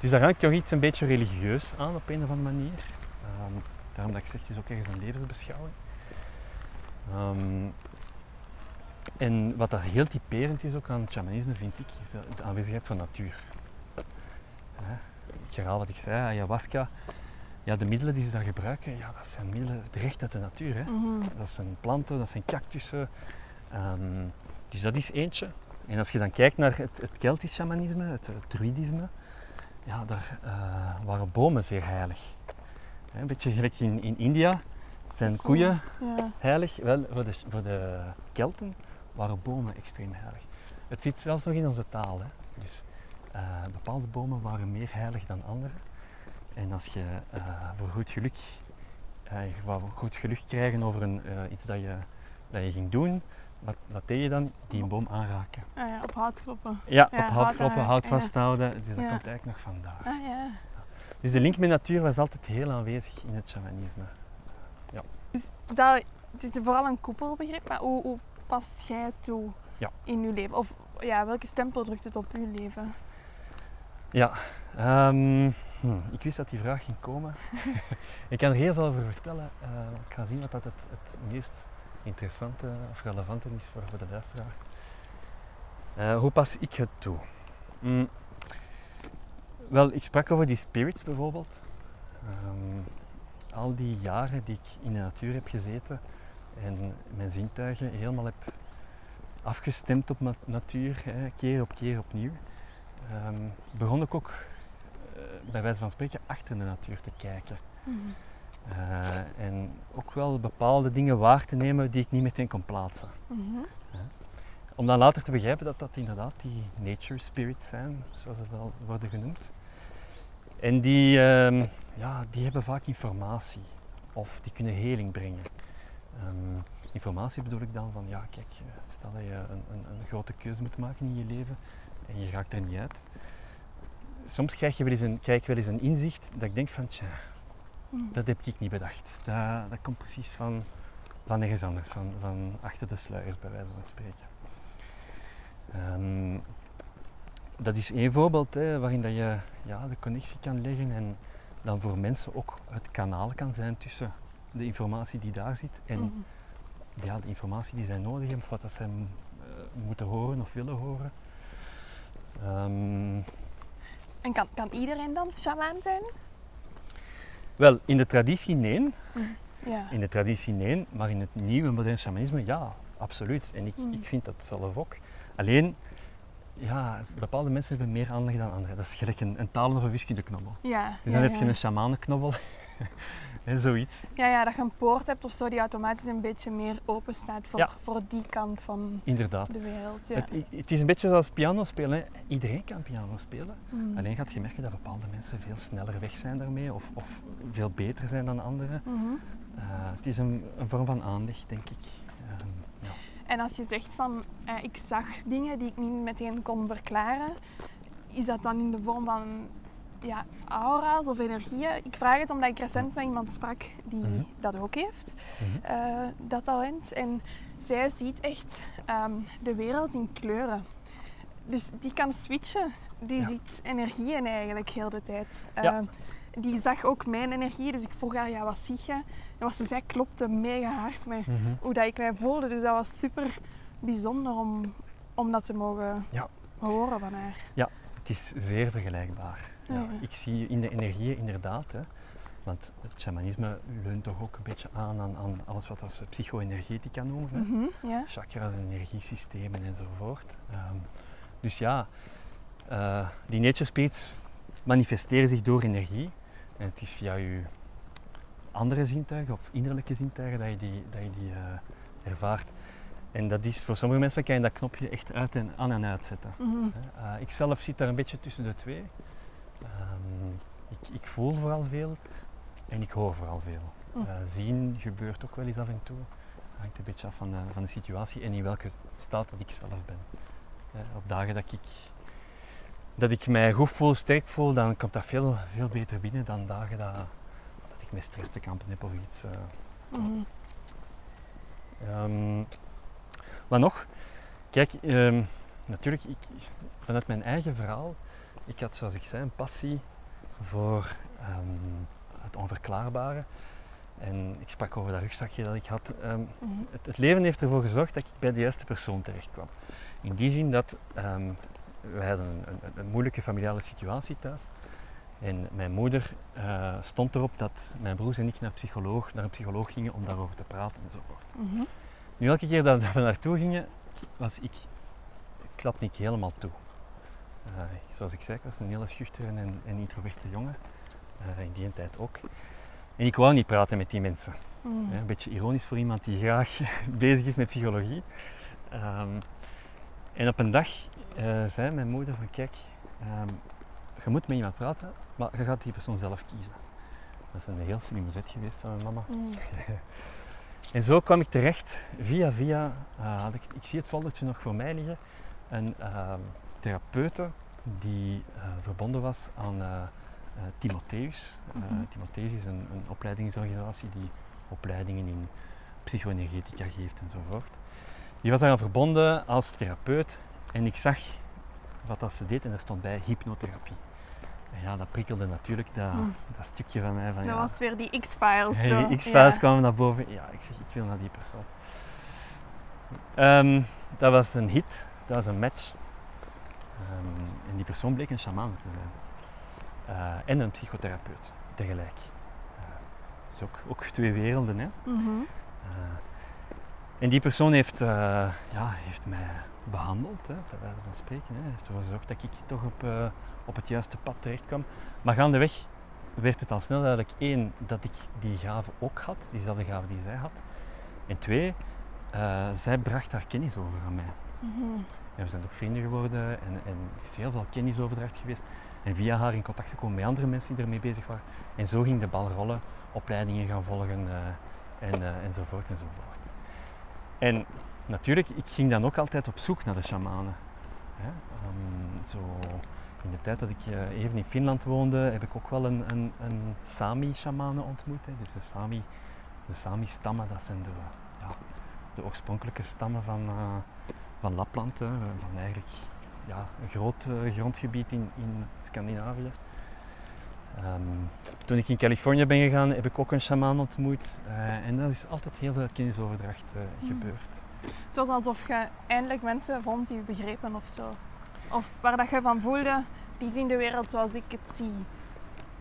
Dus daar hangt toch iets een beetje religieus aan op een of andere manier. Um, daarom dat ik zeg, het is ook ergens een levensbeschouwing. En wat dat heel typerend is ook aan het shamanisme, vind ik, is de, de aanwezigheid van natuur. Ik herhaal wat ik zei, ayahuasca, ja, de middelen die ze daar gebruiken, ja, dat zijn middelen recht uit de natuur. Hè. Mhm. Dat zijn planten, dat zijn cactussen. Um, dus dat is eentje. En als je dan kijkt naar het, het Keltisch shamanisme, het, het druidisme, ja, daar uh, waren bomen zeer heilig. Een beetje gelijk in, in India zijn koeien Ja. heilig. Wel, voor de, voor de Kelten waren bomen extreem heilig. Het zit zelfs nog in onze taal. Hè. Dus uh, bepaalde bomen waren meer heilig dan andere. En als je uh, voor goed geluk, uh, goed geluk krijgen over een, iets dat je, dat je ging doen, wat, wat deed je dan? Die boom aanraken. Ja, op hout kloppen. Ja, Ja, op hout hout kloppen, hout ja. vasthouden. Dus dat Ja. komt eigenlijk nog vandaar. Ah ja. Dus de link met natuur was altijd heel aanwezig in het shamanisme. Dat, het is vooral een koepelbegrip, maar hoe, hoe past jij het toe Ja. in je leven? Of ja, welke stempel drukt het op je leven? Ja, ehm, hm, ik wist dat die vraag ging komen. [laughs] ik kan er heel veel over vertellen. Eh, ik ga zien wat dat het, het meest interessante of relevante is voor, voor de luisteraar. Eh, hoe pas ik het toe? Hm, wel, ik sprak over die spirits bijvoorbeeld. Ehm, al die jaren die ik in de natuur heb gezeten en mijn zintuigen helemaal heb afgestemd op natuur, hè, keer op keer opnieuw ehm, begon ik ook bij wijze van spreken achter de natuur te kijken. Eh, en ook wel bepaalde dingen waar te nemen die ik niet meteen kon plaatsen. Mhm. Om dan later te begrijpen dat dat inderdaad die nature spirits zijn, zoals ze wel worden genoemd. En die, ehm, ja, die hebben vaak informatie of die kunnen heling brengen. Ehm, informatie bedoel ik dan van, ja kijk, eh, stel dat je een, een, een grote keuze moet maken in je leven en je raakt er niet uit. Soms krijg, je wel eens een, krijg ik wel eens een inzicht dat ik denk van, tja, Mhm. dat heb ik niet bedacht. Dat, dat komt precies van, van ergens anders, van, van achter de sluiers bij wijze van spreken. Ehm, dat is één voorbeeld hè, waarin dat je ja, de connectie kan leggen en dan voor mensen ook het kanaal kan zijn tussen de informatie die daar zit en Mhm. ja, de informatie die zij nodig hebben, of wat dat zij mm, eh, moeten horen of willen horen. Ehm, En kan, kan iedereen dan shamaan zijn? wel, in de traditie nee, Ja. in de traditie nee, maar in het nieuwe moderne shamanisme ja, absoluut. En ik, Mm. ik vind dat zelf ook. Alleen, ja, bepaalde mensen hebben meer aanleg dan anderen. Dat is gelijk een, een taal- of een wiskundeknobbel. Ja, Dus ja, dan heb je ja. een shamanenknobbel [laughs] en zoiets. Ja, ja, dat je een poort hebt of zo die automatisch een beetje meer open staat voor, Ja. voor die kant van Inderdaad. de wereld. Ja. Het, het is een beetje zoals piano spelen. hè. Iedereen kan piano spelen. Mhm. Alleen gaat je merken dat bepaalde mensen veel sneller weg zijn daarmee of, of veel beter zijn dan anderen. Mhm. Eh, het is een, een vorm van aanleg, denk ik. Ehm, ja. En als je zegt van eh, ik zag dingen die ik niet meteen kon verklaren, is dat dan in de vorm van ja, aura's of energieën? Ik vraag het omdat ik recent met iemand sprak die Mhm. dat ook heeft, Mhm. eh, dat talent. En zij ziet echt ehm, de wereld in kleuren. Dus die kan switchen. Die Ja. ziet energieën eigenlijk heel de tijd. Ja. Eh, die zag ook mijn energie, dus ik vroeg haar, ja, wat zie je? En wat ze zei klopte mega hard met Mhm. hoe dat ik mij voelde. Dus dat was super bijzonder om, om dat te mogen Ja. horen van haar. Het is zeer vergelijkbaar. Ja, Ja. Ik zie in de energieën inderdaad, hè, want het shamanisme leunt toch ook een beetje aan aan, aan alles wat als psycho-energetica noemen. Hè? Mhm, ja. Chakras, energiesystemen enzovoort. Ehm, dus ja, eh, die nature spirits manifesteren zich door energie. En het is via je andere zintuigen of innerlijke zintuigen dat je die, dat je die eh, ervaart. En dat is, voor sommige mensen kan je dat knopje echt uit en aan en uitzetten. Mhm. Uh, ik zelf zit daar een beetje tussen de twee. Ehm, ik, ik, voel vooral veel en ik hoor vooral veel. Mm. Uh, zien gebeurt ook wel eens af en toe. Hangt een beetje af van de, van de situatie en in welke staat dat ik zelf ben. Uh, op dagen dat ik, dat ik mij goed voel, sterk voel, dan komt dat veel, veel beter binnen dan dagen dat, dat ik met stress te kampen heb of iets. Mm. Um, wat nog? Kijk, um, natuurlijk, ik, vanuit mijn eigen verhaal, ik had zoals ik zei een passie voor um, het onverklaarbare. En ik sprak over dat rugzakje dat ik had. Um, mm -hmm. het, het, leven heeft ervoor gezorgd dat ik bij de juiste persoon terecht kwam. In die zin dat wij hadden een, een, een, moeilijke familiale situatie thuis. En mijn moeder uh, stond erop dat mijn broers en ik naar, psycholoog, naar een psycholoog gingen om daarover te praten enzovoort. Mm -hmm. Nu, elke keer dat we naartoe gingen, was ik, klapte ik helemaal toe. Uh, zoals ik zei, ik was een hele schuchtere en, en introverte jongen. Uh, in die tijd ook. En ik wou niet praten met die mensen. Mm. Ja, een beetje ironisch voor iemand die graag [laughs] bezig is met psychologie. Um, en op een dag uh, zei mijn moeder van kijk, um, je moet met iemand praten, maar je gaat die persoon zelf kiezen. Dat is een heel slimme zet geweest van mijn mama. Mm. [laughs] En zo kwam ik terecht, via via, uh, had ik, ik zie het foldertje nog voor mij liggen, een uh, therapeute die uh, verbonden was aan Timotheus. Mm -hmm. Timotheus is een, een, opleidingsorganisatie die opleidingen in psychoenergetica geeft enzovoort. Die was daaraan verbonden als therapeut en ik zag wat dat ze deed en er stond bij hypnotherapie. En ja, dat prikkelde natuurlijk dat, Mm. dat stukje van mij. Van, Dat ja, was weer die X-Files. Zo. die X-Files Ja. kwamen naar boven. Ja, ik zeg, ik wil naar die persoon. Ehm, dat was een hit, dat was een match. Ehm, en die persoon bleek een shaman te zijn. Eh, en een psychotherapeut tegelijk. Uh, dus ook, ook twee werelden. Hè? Mhm. Uh, en die persoon heeft, ja, heeft mij behandeld, hè, bij wijze van spreken. Hè. heeft ervoor gezorgd dat ik toch op, op het juiste pad terecht kwam. Maar gaandeweg werd het al snel duidelijk, één, dat ik die gave ook had, diezelfde gave die zij had. En twee, zij bracht haar kennis over aan mij. Mhm. En we zijn ook vrienden geworden en, en er is heel veel kennisoverdracht geweest. En via haar in contact gekomen met andere mensen die ermee bezig waren. En zo ging de bal rollen, opleidingen gaan volgen uh, en, uh, enzovoort enzovoort. En natuurlijk, ik ging dan ook altijd op zoek naar de shamanen. Um, zo in de tijd dat ik uh, even in Finland woonde, heb ik ook wel een, een, een Sami-shamanen ontmoet. Hè? Dus de Sami, de Sami-stammen, dat zijn de, ja, de oorspronkelijke stammen van, van Lapland, hè? van eigenlijk ja, een groot uh, grondgebied in, in Scandinavië. Um, toen ik in Californië ben gegaan, heb ik ook een shamaan ontmoet. Uh, en dat is altijd heel veel kennisoverdracht uh, mm. gebeurd. Het was alsof je eindelijk mensen vond die je begrepen of zo. Of waar dat je van voelde, die zien de wereld zoals ik het zie.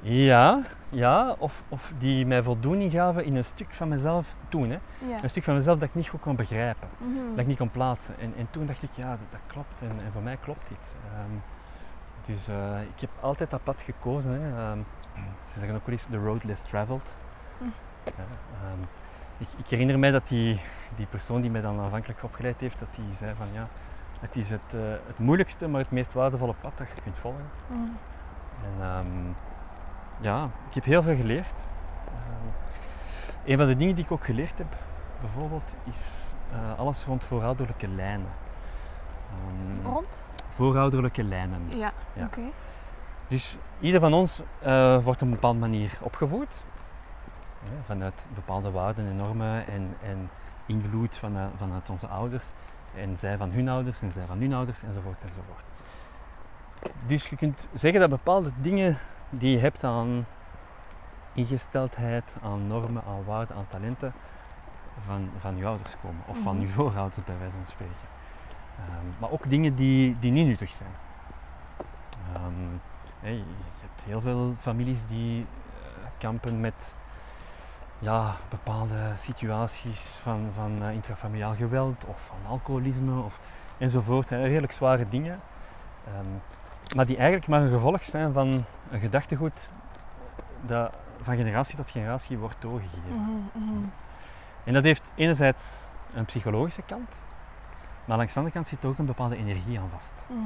Ja, ja of, of die mij voldoening gaven in een stuk van mezelf toen. Hè. Ja. Een stuk van mezelf dat ik niet goed kon begrijpen, mm -hmm. dat ik niet kon plaatsen. En, en toen dacht ik, ja, dat, dat klopt en, en, voor mij klopt dit. Um, dus uh, ik heb altijd dat pad gekozen. Hè. Um, [clears throat] ze zeggen ook wel eens the road less traveled. Mm. Ja, um, ik, ik, herinner mij dat die, die persoon die mij dan aanvankelijk opgeleid heeft, dat die zei van ja, het is het, uh, het moeilijkste, maar het meest waardevolle pad dat je kunt volgen. Mm. En ja, ik heb heel veel geleerd. een van de dingen die ik ook geleerd heb, bijvoorbeeld, is uh, alles rond voorouderlijke lijnen. rond? Voorouderlijke lijnen. Ja, ja. oké. Okay. Dus ieder van ons uh, wordt op een bepaalde manier opgevoed. Ja, vanuit bepaalde waarden en normen en, en invloed vanuit, vanuit onze ouders. En zij van hun ouders en zij van hun ouders enzovoort enzovoort. Dus je kunt zeggen dat bepaalde dingen die je hebt aan ingesteldheid, aan normen, aan waarden, aan talenten van, van je ouders komen. Of van je voorouders bij wijze van spreken. Um, maar ook dingen die, die niet nuttig zijn. Um, hey, je hebt heel veel families die uh, kampen met ja, bepaalde situaties van, van uh, intrafamiliaal geweld of van alcoholisme of, enzovoort. Hè, redelijk zware dingen. Um, maar die eigenlijk maar een gevolg zijn van een gedachtegoed dat van generatie tot generatie wordt doorgegeven. Mhm, mhm. En dat heeft enerzijds een psychologische kant, maar langs de andere kant zit er ook een bepaalde energie aan vast. Mhm.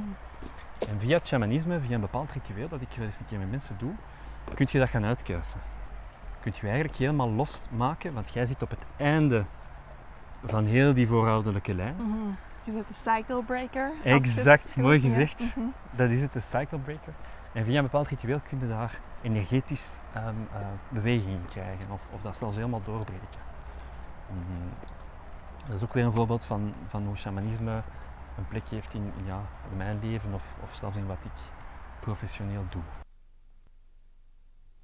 En via het shamanisme, via een bepaald ritueel dat ik wel eens een keer met mensen doe, kun je dat gaan uitkuisen. Kun je eigenlijk helemaal losmaken, want jij zit op het einde van heel die voorouderlijke lijn. Je zet de cycle breaker. Exact, mooi gezegd. Mhm. Dat is het, de cycle breaker. En via een bepaald ritueel kun je daar energetisch ehm, eh, beweging in krijgen, of, of dat zelfs helemaal doorbreken. Mhm. Dat is ook weer een voorbeeld van, van hoe shamanisme een plek heeft in, in, ja, in mijn leven, of, of zelfs in wat ik professioneel doe.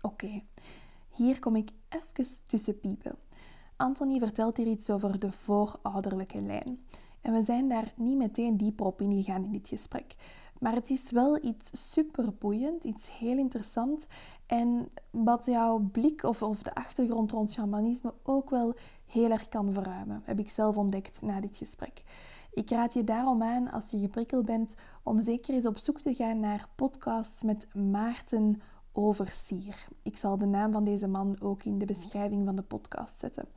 Oké, hier kom ik even tussen piepen. Anthony vertelt hier iets over de voorouderlijke lijn. En we zijn daar niet meteen dieper op ingegaan in dit gesprek. Maar het is wel iets superboeiend, iets heel interessant. En wat jouw blik of, of de achtergrond rond shamanisme ook wel heel erg kan verruimen, heb ik zelf ontdekt na dit gesprek. Ik raad je daarom aan, als je geprikkeld bent, om zeker eens op zoek te gaan naar podcasts met Maarten Oversier. Ik zal de naam van deze man ook in de beschrijving van de podcast zetten.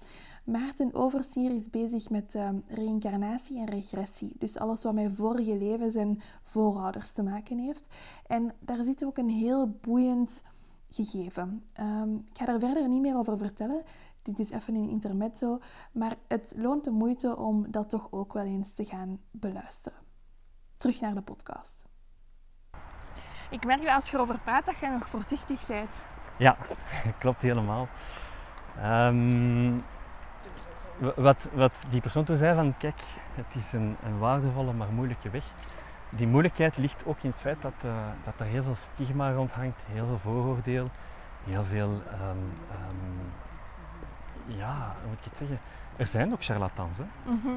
Maarten Oversier is bezig met eh, reïncarnatie en regressie. Dus alles wat met vorige levens en voorouders te maken heeft. En daar zit ook een heel boeiend gegeven. Ehm, ik ga er verder niet meer over vertellen. Dit is even een intermezzo. Maar het loont de moeite om dat toch ook wel eens te gaan beluisteren. Terug naar de podcast. Ik merk dat als je erover praat, dat je nog voorzichtig bent. Ja, [laughs] klopt helemaal. Ehm, w- wat, wat die persoon toen zei van, kijk, het is een, een waardevolle maar moeilijke weg. Die moeilijkheid ligt ook in het feit dat, eh, dat er heel veel stigma rond hangt, heel veel vooroordeel, heel veel, ehm, ehm, ja, hoe moet ik het zeggen? Er zijn ook charlatans, hè. Mhm.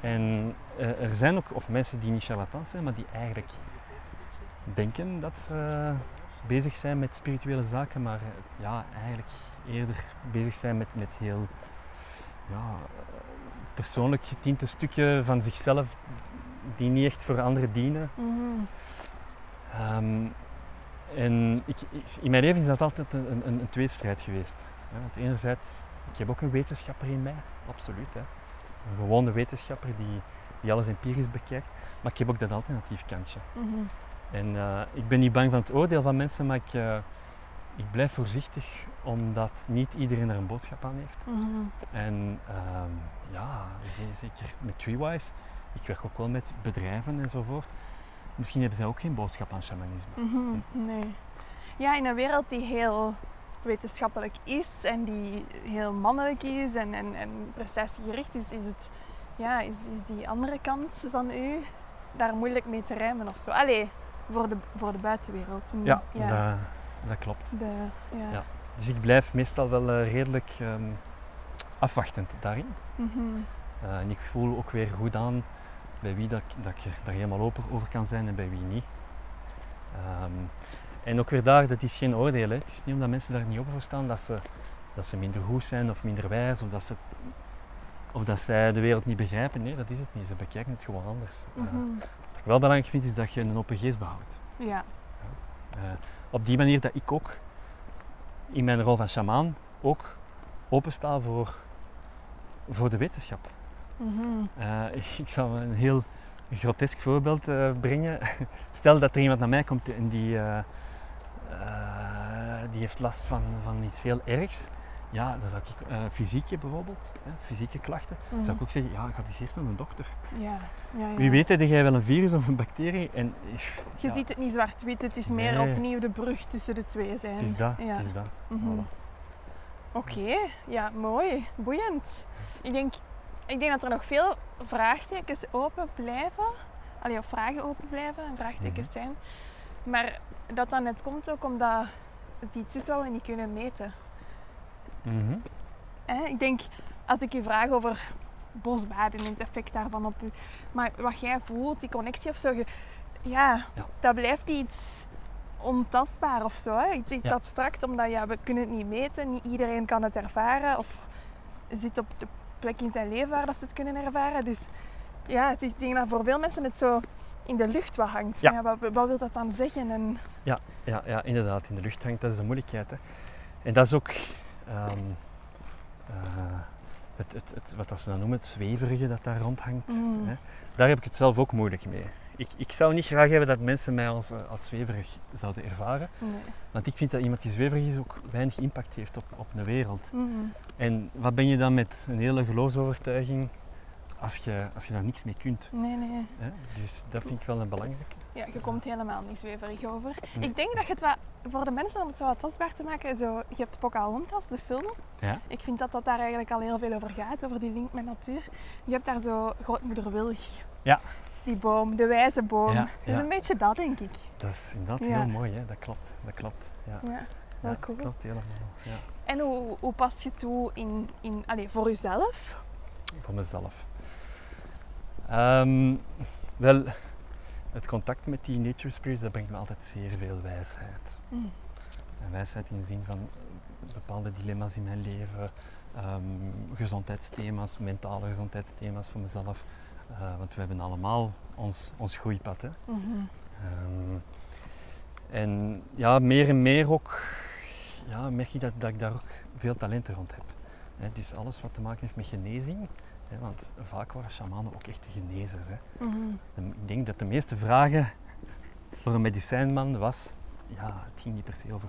En eh, er zijn ook, of mensen die niet charlatans zijn, maar die eigenlijk denken dat ze bezig zijn met spirituele zaken, maar ja, eigenlijk eerder bezig zijn met, met heel ja, persoonlijk getinte stukken van zichzelf die niet echt voor anderen dienen. Mhm. Ehm, en ik, ik- in mijn leven is dat altijd een, een, een tweestrijd geweest. want enerzijds, ik heb ook een wetenschapper in mij, absoluut. Hè. Een gewone wetenschapper die, die alles empirisch bekijkt. Maar ik heb ook dat alternatief kantje. Mhm. En eh, ik ben niet bang van het oordeel van mensen, maar ik, eh, ik blijf voorzichtig omdat niet iedereen er een boodschap aan heeft. Mhm. En ehm, ja, ze- zeker met Treewise, ik werk ook wel met bedrijven enzovoort. Misschien hebben zij ook geen boodschap aan shamanisme. Mhm, Nee. Ja, in een wereld die heel wetenschappelijk is en die heel mannelijk is en, en, en prestatiegericht is, is, het, ja, is, is die andere kant van u daar moeilijk mee te rijmen of zo. Allee, voor de, voor de buitenwereld. Nu, Ja, ja. Dat, dat klopt. De, ja. Ja. Dus ik blijf meestal wel eh, redelijk ehm, afwachtend daarin. Mhm. Eh, en ik voel ook weer goed aan bij wie dat, ik- dat ik daar helemaal open over kan zijn en bij wie niet. Ehm, en ook weer daar, dat is geen oordeel. Hè. Het is niet omdat mensen daar niet open voor staan dat ze, dat ze minder goed zijn of minder wijs of dat, ze, of dat zij de wereld niet begrijpen. Nee, dat is het niet. Ze bekijken het gewoon anders. Eh, Mhm. wat ik wel belangrijk vind is dat je een open geest behoudt. Ja. Op die manier dat ik ook in mijn rol van shamaan ook opensta voor, voor de wetenschap. Mhm. Eh, [laughs] ik zal een heel grotesk voorbeeld eh, brengen. [laughs] Stel dat er iemand naar mij komt en die, eh, die heeft last van, van iets heel ergs. Ja, dan zou ik eh, fysieke bijvoorbeeld, hè, fysieke klachten, Mhm. zou ik ook zeggen, ja, ga eens eerst naar een dokter. Ja. Ja, ja. Wie weet heb jij wel een virus of een bacterie en Je ziet het niet zwart-wit, het is meer Nee. opnieuw de brug tussen de twee zijn. het is dat, het is dat. Mhm. Voilà. Oké, ja, mooi, boeiend. Ik denk, ik denk dat er nog veel vraagtekens open blijven. Allee, of vragen open blijven en vraagtekens Mhm. zijn. Maar dat dat net komt ook omdat het iets is wat we niet kunnen meten. Ik denk, als ik u vraag over bosbaden en het effect daarvan op u, maar wat jij voelt, die connectie of zo, je- ja, Ja. dat blijft iets ontastbaar of zo. Hè? Iets, iets Ja. abstract, omdat ja, we kunnen het niet meten, niet iedereen kan het ervaren of zit op de plek in zijn leven waar dat ze het kunnen ervaren. Dus ja, het is, denk dat voor veel mensen het zo in de lucht wat hangt. Ja. Wat, wat wil dat dan zeggen? En, Ja, ja, inderdaad, in de lucht hangt, dat is de moeilijkheid. Hè. En dat is ook ehm, eh, het, het, het, wat dat ze dan noemen, het zweverige dat daar rondhangt. Mm. Hè. Daar heb ik het zelf ook moeilijk mee. Ik, ik zou niet graag hebben dat mensen mij als, eh, als zweverig zouden ervaren. Nee. Want ik vind dat iemand die zweverig is ook weinig impact heeft op, op de wereld. Mhm. En wat ben je dan met een hele geloofsovertuiging als je, als je daar niks mee kunt? Nee, nee. Hè? Dus dat vind ik wel een belangrijke. Ja, je komt helemaal niet zweverig over. Nee. Ik denk dat je het wat, voor de mensen om het zo wat tastbaar te maken, zo, je hebt Pocahontas, de film. Ja? Ik vind dat dat daar eigenlijk al heel veel over gaat, over die link met natuur. Je hebt daar zo grootmoeder Willig. Ja. Die boom, de wijze boom. Ja, Dat is een beetje dat, denk ik. Dat is inderdaad heel mooi, hè? dat klopt. Dat klopt. Ja. Ja, wel cool. klopt helemaal. Ja. En hoe, hoe past je toe in, in, allez, voor jezelf? Voor mezelf. Ehm, wel, het contact met die nature spirits, dat brengt me altijd zeer veel wijsheid. Mm. En wijsheid in de zin van bepaalde dilemma's in mijn leven, ehm, gezondheidsthema's, mentale gezondheidsthema's voor mezelf. Eh, want we hebben allemaal ons, ons groeipad. Hè? Mhm. Ehm, en ja, meer en meer ook ja, merk ik dat, dat ik daar ook veel talenten rond heb. Hè, dus alles wat te maken heeft met genezing, want vaak waren shamanen ook echt genezers. Hè. Mhm. Ik denk dat de meeste vragen voor een medicijnman was, ja, het ging niet per se over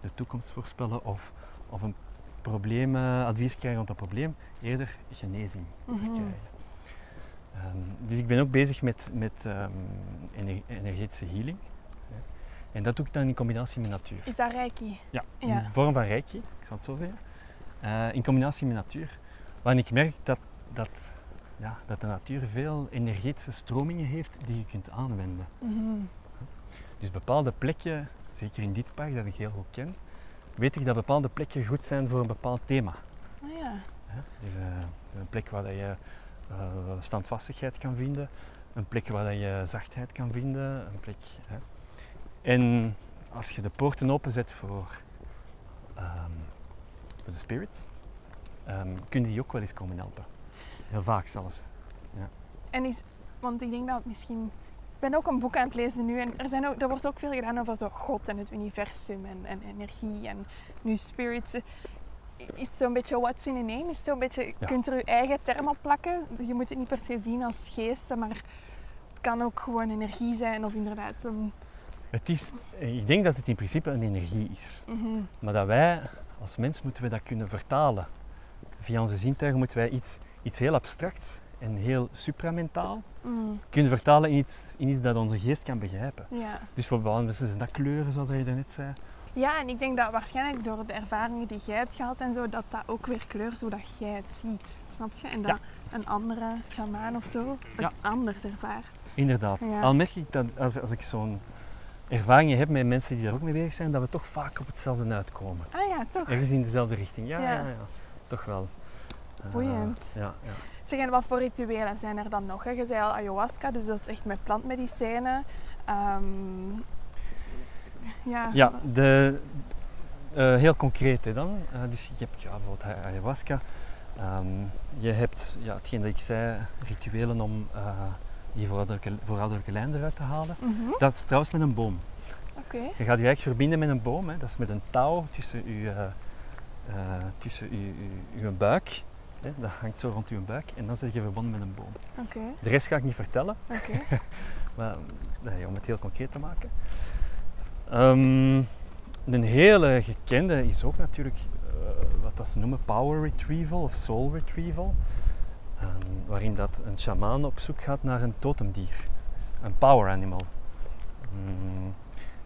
de toekomst voorspellen of, of een probleem, eh, advies krijgen rond een probleem, eerder genezing Mhm. krijgen. Ehm, dus ik ben ook bezig met, met ehm, ener- energetische healing. hè. En dat doe ik dan in combinatie met natuur. Is dat reiki? Ja, in Ja. vorm van reiki, ik zal het zo zeggen. Eh, in combinatie met natuur. Waarin ik merk dat, dat, ja, dat de natuur veel energetische stromingen heeft die je kunt aanwenden. Mhm. Dus bepaalde plekken, zeker in dit park dat ik heel goed ken, weet ik dat bepaalde plekken goed zijn voor een bepaald thema. Ah ja. Dus eh, een plek waar je eh, standvastigheid kan vinden, een plek waar je zachtheid kan vinden, een plek. Hè. En als je de poorten openzet voor, ehm, voor de spirits, ehm kun je die ook wel eens komen helpen. Heel vaak zelfs. En is, want ik denk dat misschien. Ik ben ook een boek aan het lezen nu en er, zijn ook, er wordt ook veel gedaan over zo God en het universum en, en energie en nu spirits. Is het zo'n beetje what's in a name? Is het zo'n beetje, Ja. kunt er je eigen term op plakken? Je moet het niet per se zien als geesten, maar het kan ook gewoon energie zijn of inderdaad een... Het is, ik denk dat het in principe een energie is. Mhm. Maar dat wij als mens moeten we dat kunnen vertalen. Via onze zintuigen moeten wij iets, iets heel abstracts en heel supramentaal Mm, kunnen vertalen in iets, in iets dat onze geest kan begrijpen. ja. Dus voor bepaalde mensen zijn dat kleuren, zoals je daarnet zei. ja, en ik denk dat waarschijnlijk door de ervaringen die jij hebt gehad en zo, dat dat ook weer kleurt hoe dat jij het ziet. Snap je? En dat Ja. een andere shamaan of zo het Ja. anders ervaart. Inderdaad. Al merk ik dat als, als ik zo'n ervaringen heb met mensen die daar ook mee bezig zijn, dat we toch vaak op hetzelfde uitkomen. Ah ja, toch? Ergens in dezelfde richting. Ja, Ja. ja. ja, toch wel. Eh, Boeiend. ja, ja. Zeg, en wat voor rituelen zijn er dan nog? Hè? Je zei al ayahuasca, dus dat is echt met plantmedicijnen. Ehm, ja. Ja, de, eh, heel concreet hè, dan. Eh, dus je hebt ja, bijvoorbeeld ayahuasca. Ehm, je hebt, ja, hetgeen dat ik zei, rituelen om eh, die voorouderlijke, voorouderlijke lijn eruit te halen. Mhm, Dat is trouwens met een boom. Oké. Je gaat je eigenlijk verbinden met een boom. Hè. Dat is met een touw tussen je, tussen uw buik. Hè. Dat hangt zo rond uw buik en dan zit je verbonden met een boom. Oké. De rest ga ik niet vertellen, Oké. [laughs] maar nee, om het heel concreet te maken. Ehm, een hele gekende is ook natuurlijk eh, wat dat ze noemen power retrieval of soul retrieval. Ehm, waarin dat een shamaan op zoek gaat naar een totemdier, een power animal. Mm,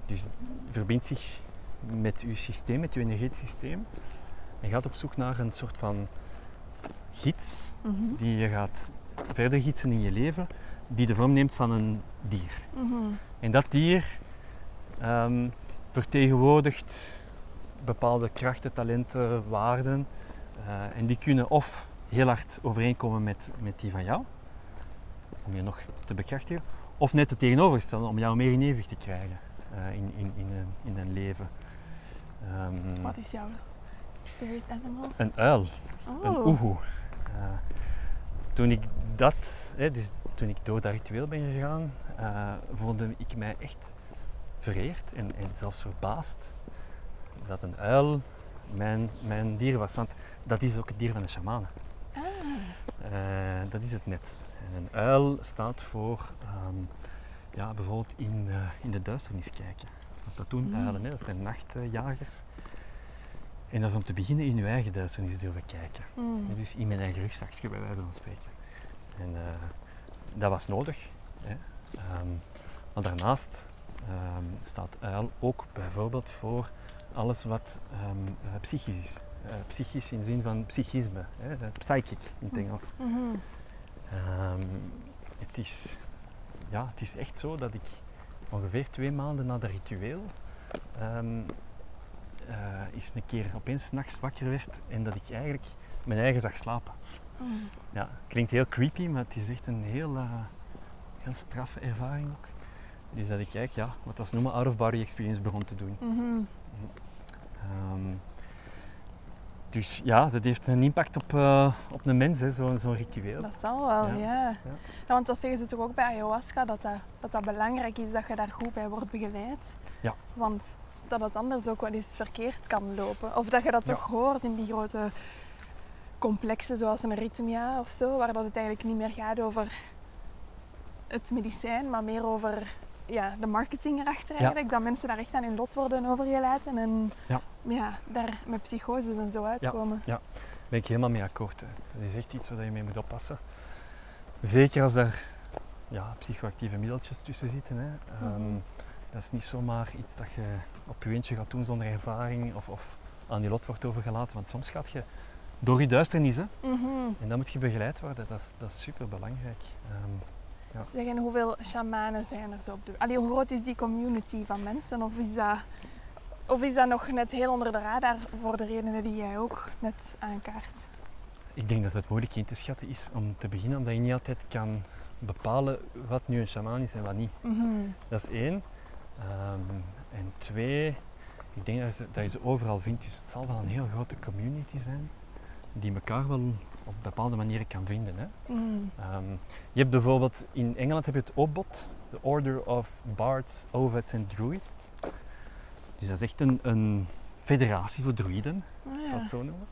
dus verbindt zich met uw systeem, met uw energetisch systeem. En gaat op zoek naar een soort van gids Mhm, die je gaat verder gidsen in je leven, die de vorm neemt van een dier. mhm. En dat dier ehm, vertegenwoordigt bepaalde krachten, talenten, waarden. eh, en die kunnen of heel hard overeenkomen met, met die van jou, om je nog te bekrachtigen, of net het tegenovergestelde, om jou meer in evenwicht te krijgen eh, in, in, in, een, in een leven. Ehm, Wat is jouw spirit animal? een uil, een Oh. oehoe. Eh, toen ik dat, hè, dus toen ik door dat ritueel ben gegaan, eh, voelde ik mij echt vereerd en, en zelfs verbaasd dat een uil mijn, mijn dier was. Want dat is ook het dier van de shamanen. Ah. Eh, dat is het net. En een uil staat voor ehm, ja, bijvoorbeeld in, in de duisternis kijken. Want dat doen Mm. uilen, hè. dat zijn nachtjagers. En dat is om te beginnen in uw eigen duisternis durven kijken. Mm. Dus in mijn eigen rugzakje bij wijze van spreken. En eh, dat was nodig. Hè. Ehm, maar daarnaast ehm, staat uil ook bijvoorbeeld voor alles wat ehm, eh, psychisch is. Eh, psychisch in de zin van psychisme, hè, psychic in het Engels. Mhm. Ehm, het, is, ja, het is echt zo dat ik ongeveer twee maanden na dat ritueel eens een keer opeens 's nachts wakker werd en dat ik eigenlijk mijn eigen zag slapen. Mm. Ja, klinkt heel creepy, maar het is echt een heel, eh, heel straffe ervaring ook. Dus dat ik eigenlijk, ja, wat dat ze noemen, out-of-body experience begon te doen. Mhm. Ehm, dus ja, dat heeft een impact op, eh, op een mens, hè, zo'n zo'n ritueel. Dat zal wel, Ja. ja. ja. Ja. want dat zeggen ze toch ook bij ayahuasca, dat dat, dat dat belangrijk is dat je daar goed bij wordt begeleid. Ja. Want dat het anders ook wel eens verkeerd kan lopen. Of dat je dat Ja. toch hoort in die grote complexen zoals een ritmia of zo, waar dat het eigenlijk niet meer gaat over het medicijn, maar meer over ja, de marketing erachter eigenlijk. Dat mensen daar echt aan hun lot worden overgelaten en Ja. ja, daar met psychoses en zo uitkomen. Daar ben ik helemaal mee akkoord. Hè. Dat is echt iets waar je mee moet oppassen. Zeker als daar ja, psychoactieve middeltjes tussen zitten. Hè. Ehm, Mhm. Dat is niet zomaar iets dat je op je eentje gaat doen zonder ervaring of, of aan je lot wordt overgelaten. Want soms gaat je door je duisternis hè, Mhm. en dan moet je begeleid worden. Dat is, dat is super belangrijk. Zeg, en hoeveel shamanen zijn er zo op de... Allee, hoe groot is die community van mensen? Of is, dat, of is dat nog net heel onder de radar voor de redenen die jij ook net aankaart? ik denk dat het moeilijk in te schatten is om te beginnen, omdat je niet altijd kan bepalen wat nu een shamaan is en wat niet. Mhm. Dat is één. Ehm, en twee, ik denk dat je, ze- dat je ze overal vindt. Dus het zal wel een heel grote community zijn die elkaar wel op bepaalde manieren kan vinden. Hè. Mhm. Ehm, je hebt bijvoorbeeld in Engeland heb je het OBOT, de Order of Bards, Ovids en Druids. Dus dat is echt een, een federatie voor druiden, ik zal het zo noemen.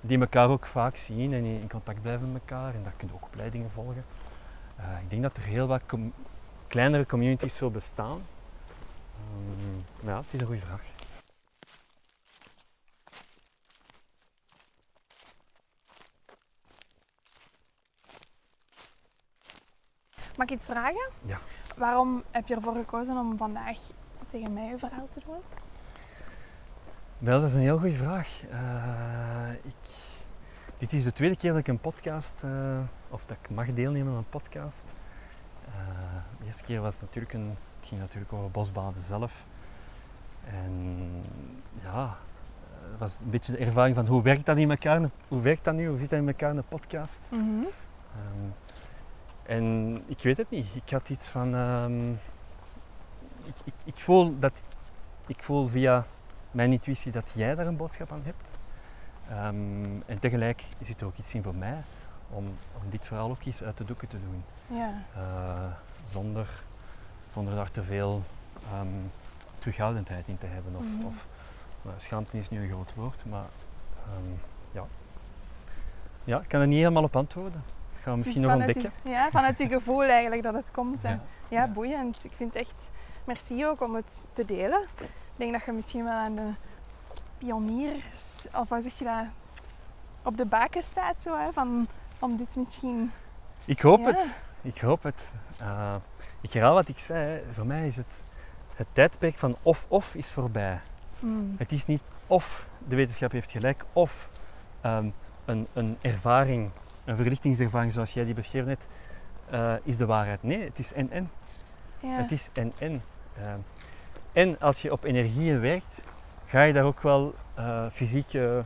Die elkaar ook vaak zien en in contact blijven met elkaar en daar kun je ook opleidingen volgen. Eh, ik denk dat er heel wat com- kleinere communities zo bestaan. Ehm, ja, het is een goede vraag. Mag ik iets vragen? Ja. Waarom heb je ervoor gekozen om vandaag tegen mij een verhaal te doen? Wel, dat is een heel goede vraag. Eh, ik, dit is de tweede keer dat ik een podcast, eh, of dat ik mag deelnemen aan een podcast. Eh, de eerste keer was natuurlijk een, natuurlijk over bosbaden zelf. En ja, het was een beetje de ervaring van hoe werkt dat in elkaar, hoe werkt dat nu, hoe zit dat in elkaar in een podcast. Mhm. Ehm, en ik weet het niet. Ik had iets van. ehm, ik, ik, ik, voel dat, ik voel via mijn intuïtie dat jij daar een boodschap aan hebt. Ehm, en tegelijk zit er ook iets in voor mij om, om dit verhaal ook eens uit de doeken te doen. Ja. Eh, zonder, zonder daar te veel ehm, terughoudendheid in te hebben. Of, of nou, schaamte is nu een groot woord, maar ehm, ja. Ja, ik kan er niet helemaal op antwoorden. Dat gaan we misschien nog ontdekken. Je, ja, vanuit je gevoel eigenlijk dat het komt. En, ja, Ja. boeiend. Ik vind echt, merci ook om het te delen. Ik denk dat je misschien wel aan de pioniers, of wat zeg je dat, op de baken staat zo, hè, van, om dit misschien... Ik hoop Ja. het. Ik hoop het. Eh, ik herhaal wat ik zei. hè. Voor mij is het het tijdperk van of-of is voorbij. Hmm. Het is niet of de wetenschap heeft gelijk of ehm, een, een ervaring, een verlichtingservaring zoals jij die beschreven hebt, eh, is de waarheid. Nee, het is en-en. Ja. Het is en-en. Ehm, en als je op energieën werkt, ga je daar ook wel eh, fysieke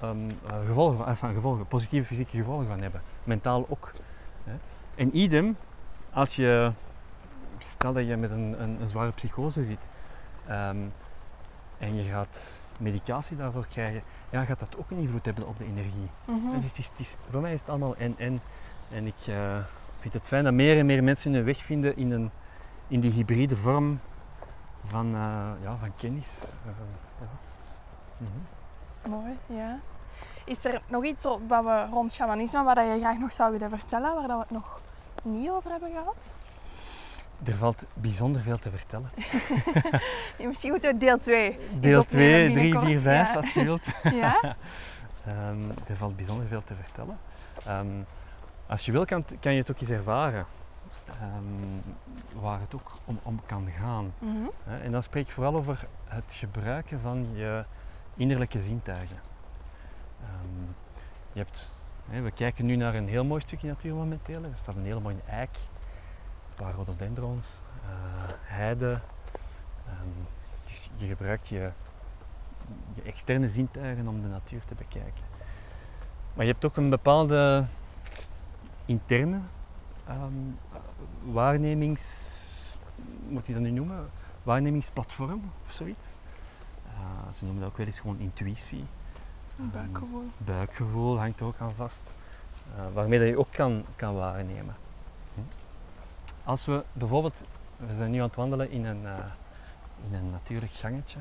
ehm, eh, gevolgen, van, enfin, gevolgen, positieve fysieke gevolgen van hebben. Mentaal ook. Hè. En idem, als je, stel dat je met een, een, een zware psychose zit ehm, en je gaat medicatie daarvoor krijgen, ja, gaat dat ook een invloed hebben op de energie. Mhm. Het is, het is, het is- voor mij is het allemaal en-en. En ik eh, vind het fijn dat meer en meer mensen hun weg vinden in, een, in die hybride vorm van, eh, ja, van kennis. Eh, ja. Mhm. Mooi, ja. Is er nog iets wat we rond shamanisme wat je graag nog zou willen vertellen, waar dat we het nog niet over hebben gehad? Er valt bijzonder veel te vertellen. [laughs] Ja, misschien moeten we deel 2. Deel opnemen 2, 3, binnenkort, 4, 5 ja. als je wilt. [laughs] Ja? [laughs] Ehm, er valt bijzonder veel te vertellen. Ehm, als je wil, kan, kan je het ook eens ervaren. Ehm, waar het ook om, om kan gaan. Mhm. En dan spreek ik vooral over het gebruiken van je innerlijke zintuigen. Je hebt, we kijken nu naar een heel mooi stukje natuur momenteel. Er staat een hele mooie eik, een paar rhododendrons, eh heide. Ehm, dus je gebruikt je, je externe zintuigen om de natuur te bekijken. Maar je hebt ook een bepaalde interne ehm, waarnemings... Moet je dat nu noemen? Waarnemingsplatform of zoiets. Eh, ze noemen dat ook wel eens gewoon intuïtie. Buikgevoel. Buikgevoel hangt er ook aan vast. eh, waarmee dat je ook kan, kan waarnemen. Als we bijvoorbeeld, we zijn nu aan het wandelen in een, eh, in een natuurlijk gangetje.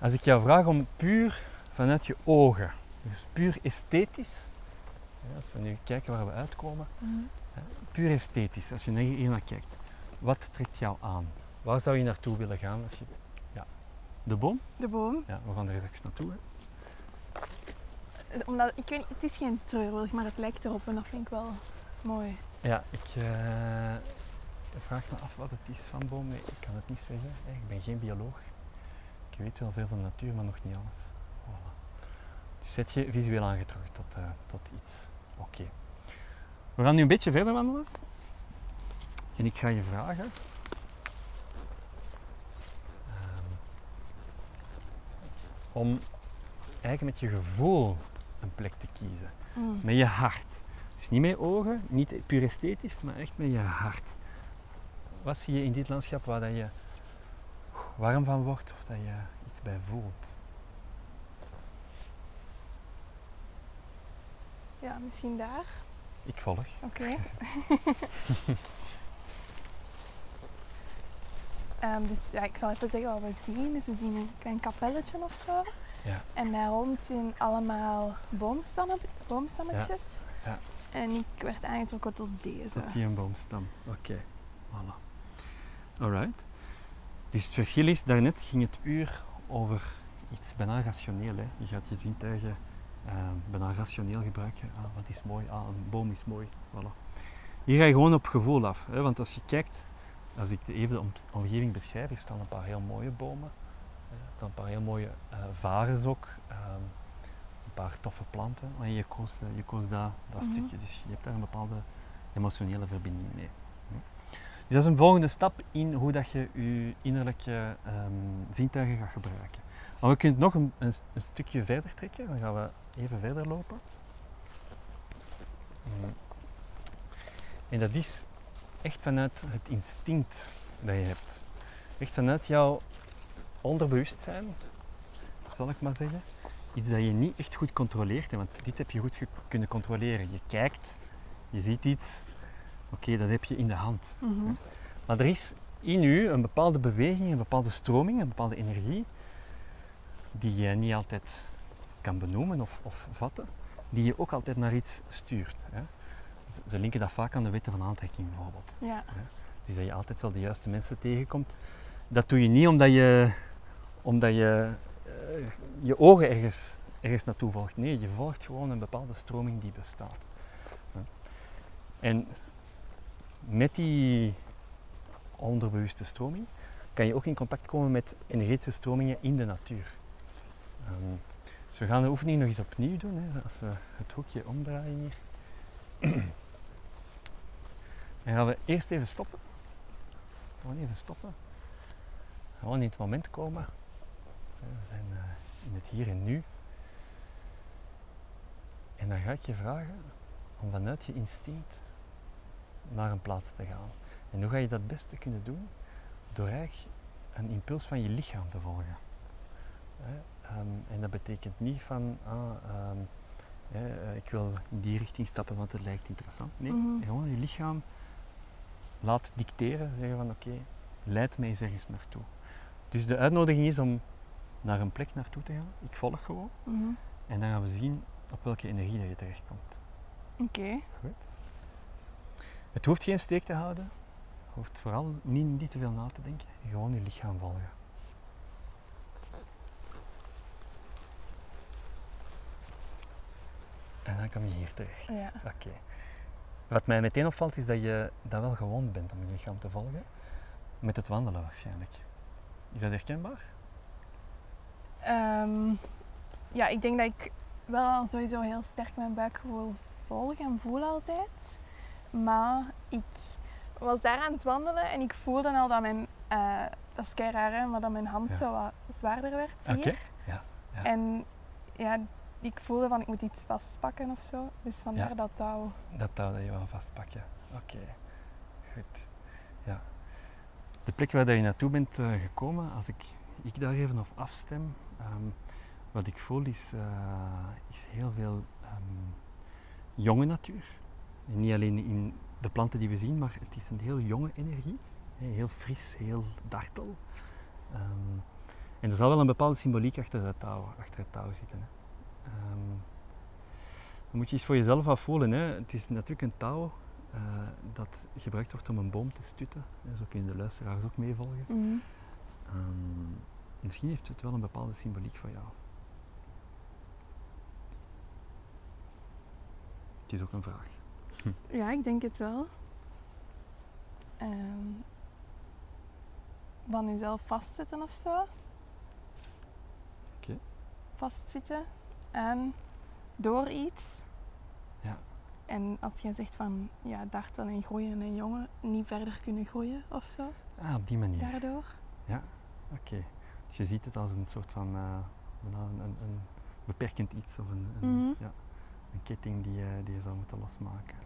Als ik jou vraag om puur vanuit je ogen, dus puur esthetisch, als we nu kijken waar we uitkomen, Mhm. puur esthetisch, als je naar hier naar kijkt, wat trekt jou aan? Waar zou je naartoe willen gaan? Als je, ja. De boom? De boom. Ja, we gaan er even naartoe. Hè. Omdat, ik weet niet, het is geen treurwilg, maar het lijkt erop en dat vind ik wel mooi. Ja, ik eh, vraag me af wat het is van bomen. Ik kan het niet zeggen. Ik ben geen bioloog. Ik weet wel veel van de natuur, maar nog niet alles. Voilà. Dus zet je visueel aangetrokken tot, eh, tot iets. Oké. We gaan nu een beetje verder wandelen. En ik ga je vragen. ehm, om eigenlijk met je gevoel een plek te kiezen. Mm. Met je hart. Dus niet met ogen, niet puur esthetisch, maar echt met je hart. Wat zie je in dit landschap waar dat je warm van wordt of dat je iets bij voelt? Ja, misschien daar. Ik volg. Oké. [laughs] Ehm, dus ja, ik zal even zeggen wat we zien. Dus we zien een klein kapelletje of zo. Ja. En daar rond zijn allemaal boomstammen, boomstammetjes. Ja. En ik werd aangetrokken tot deze. Tot die een boomstam. Oké, voilà. Alright. Dus het verschil is, daarnet ging het puur over iets bijna rationeel. Hè. Je gaat je zintuigen eh, bijna rationeel gebruiken. Ah, wat is mooi? Ah, een boom is mooi. Voilà. Hier ga je gewoon op gevoel af. Hè. Want als je kijkt, als ik even de om- omgeving beschrijf, hier staan een paar heel mooie bomen. Eh, Er staan een paar heel mooie eh varens ook. ehm, paar toffe planten. Maar je koos, eh, je koos dat, dat Mhm. stukje. Dus je hebt daar een bepaalde emotionele verbinding mee. Dus dat is een volgende stap in hoe dat je je innerlijke ehm, zintuigen gaat gebruiken. Maar we kunnen het nog een, een, een stukje verder trekken. Dan gaan we even verder lopen. Hm. En dat is echt vanuit het instinct dat je hebt. Echt vanuit jouw onderbewustzijn, zal ik maar zeggen. Iets dat je niet echt goed controleert, hè, want dit heb je goed kunnen controleren. Je kijkt, je ziet iets, oké, dat heb je in de hand. Mhm. Maar er is in u een bepaalde beweging, een bepaalde stroming, een bepaalde energie, die je niet altijd kan benoemen of, of vatten, die je ook altijd naar iets stuurt. Hè. Ze- linken dat vaak aan de wetten van aantrekking bijvoorbeeld. Ja. Dus dat je altijd wel de juiste mensen tegenkomt. Dat doe je niet omdat je, omdat je je ogen ergens, ergens naartoe volgt. Nee, je volgt gewoon een bepaalde stroming die bestaat. En met die onderbewuste stroming kan je ook in contact komen met energetische stromingen in de natuur. Ehm, dus we gaan de oefening nog eens opnieuw doen. Hè, als we het hoekje omdraaien hier. [clears throat] Dan gaan we eerst even stoppen. Gewoon even stoppen. Gewoon in het moment komen. We zijn eh, in het hier en nu. En dan ga ik je vragen om vanuit je instinct naar een plaats te gaan. En hoe ga je dat het beste kunnen doen? Door eigenlijk een impuls van je lichaam te volgen. Ehm, en dat betekent niet van, ah, ehm, eh, ik wil in die richting stappen, want het lijkt interessant. Nee, Mhm. gewoon je lichaam laat dicteren, zeggen van oké, leid mij eens ergens naartoe. Dus de uitnodiging is om naar een plek naartoe te gaan. Ik volg gewoon. Mhm. En dan gaan we zien op welke energie dat je terechtkomt. Oké. Goed. Het hoeft geen steek te houden. Je hoeft vooral niet, niet te veel na te denken. Gewoon je lichaam volgen. En dan kom je hier terecht. Ja. Oké. Wat mij meteen opvalt is dat je dat wel gewoon bent om je lichaam te volgen. Met het wandelen waarschijnlijk. Is dat herkenbaar? Ehm, ja, ik denk dat ik wel sowieso heel sterk mijn buikgevoel volg en voel altijd. Maar ik was daar aan het wandelen en ik voelde al dat mijn, eh, dat is kei raar hè, maar dat mijn hand Ja. zo wat zwaarder werd hier. Oké. Ja, ja. En ja, ik voelde van ik moet iets vastpakken of zo. Dus vandaar Ja. dat touw. Dat touw dat je wel vastpakt, ja. Oké, goed. Ja. De plek waar dat je naartoe bent eh, gekomen, als ik, ik daar even op afstem, ehm, wat ik voel is, eh, is heel veel ehm, jonge natuur. Niet alleen in de planten die we zien, maar het is een heel jonge energie. Heel fris, heel dartel. Ehm, en er zal wel een bepaalde symboliek achter het touw, achter het touw zitten. Hè. Dan moet je eens voor jezelf afvoelen. Hè. Het is natuurlijk een touw eh, dat gebruikt wordt om een boom te stutten. En zo kunnen de luisteraars ook meevolgen. Mhm. Ehm, misschien heeft het wel een bepaalde symboliek voor jou. Het is ook een vraag. Ja, ik denk het wel. Ehm, van jezelf vastzitten of zo. Oké. Vastzitten en door iets. Ja. En als jij zegt van ja, dartelen en groeien en jongen niet verder kunnen groeien of zo, Ah, op die manier. daardoor. Oké. Dus je ziet het als een soort van eh, bijna een, een, een beperkend iets of een, een, Mhm. ja, een ketting die, je- die je zou moeten losmaken.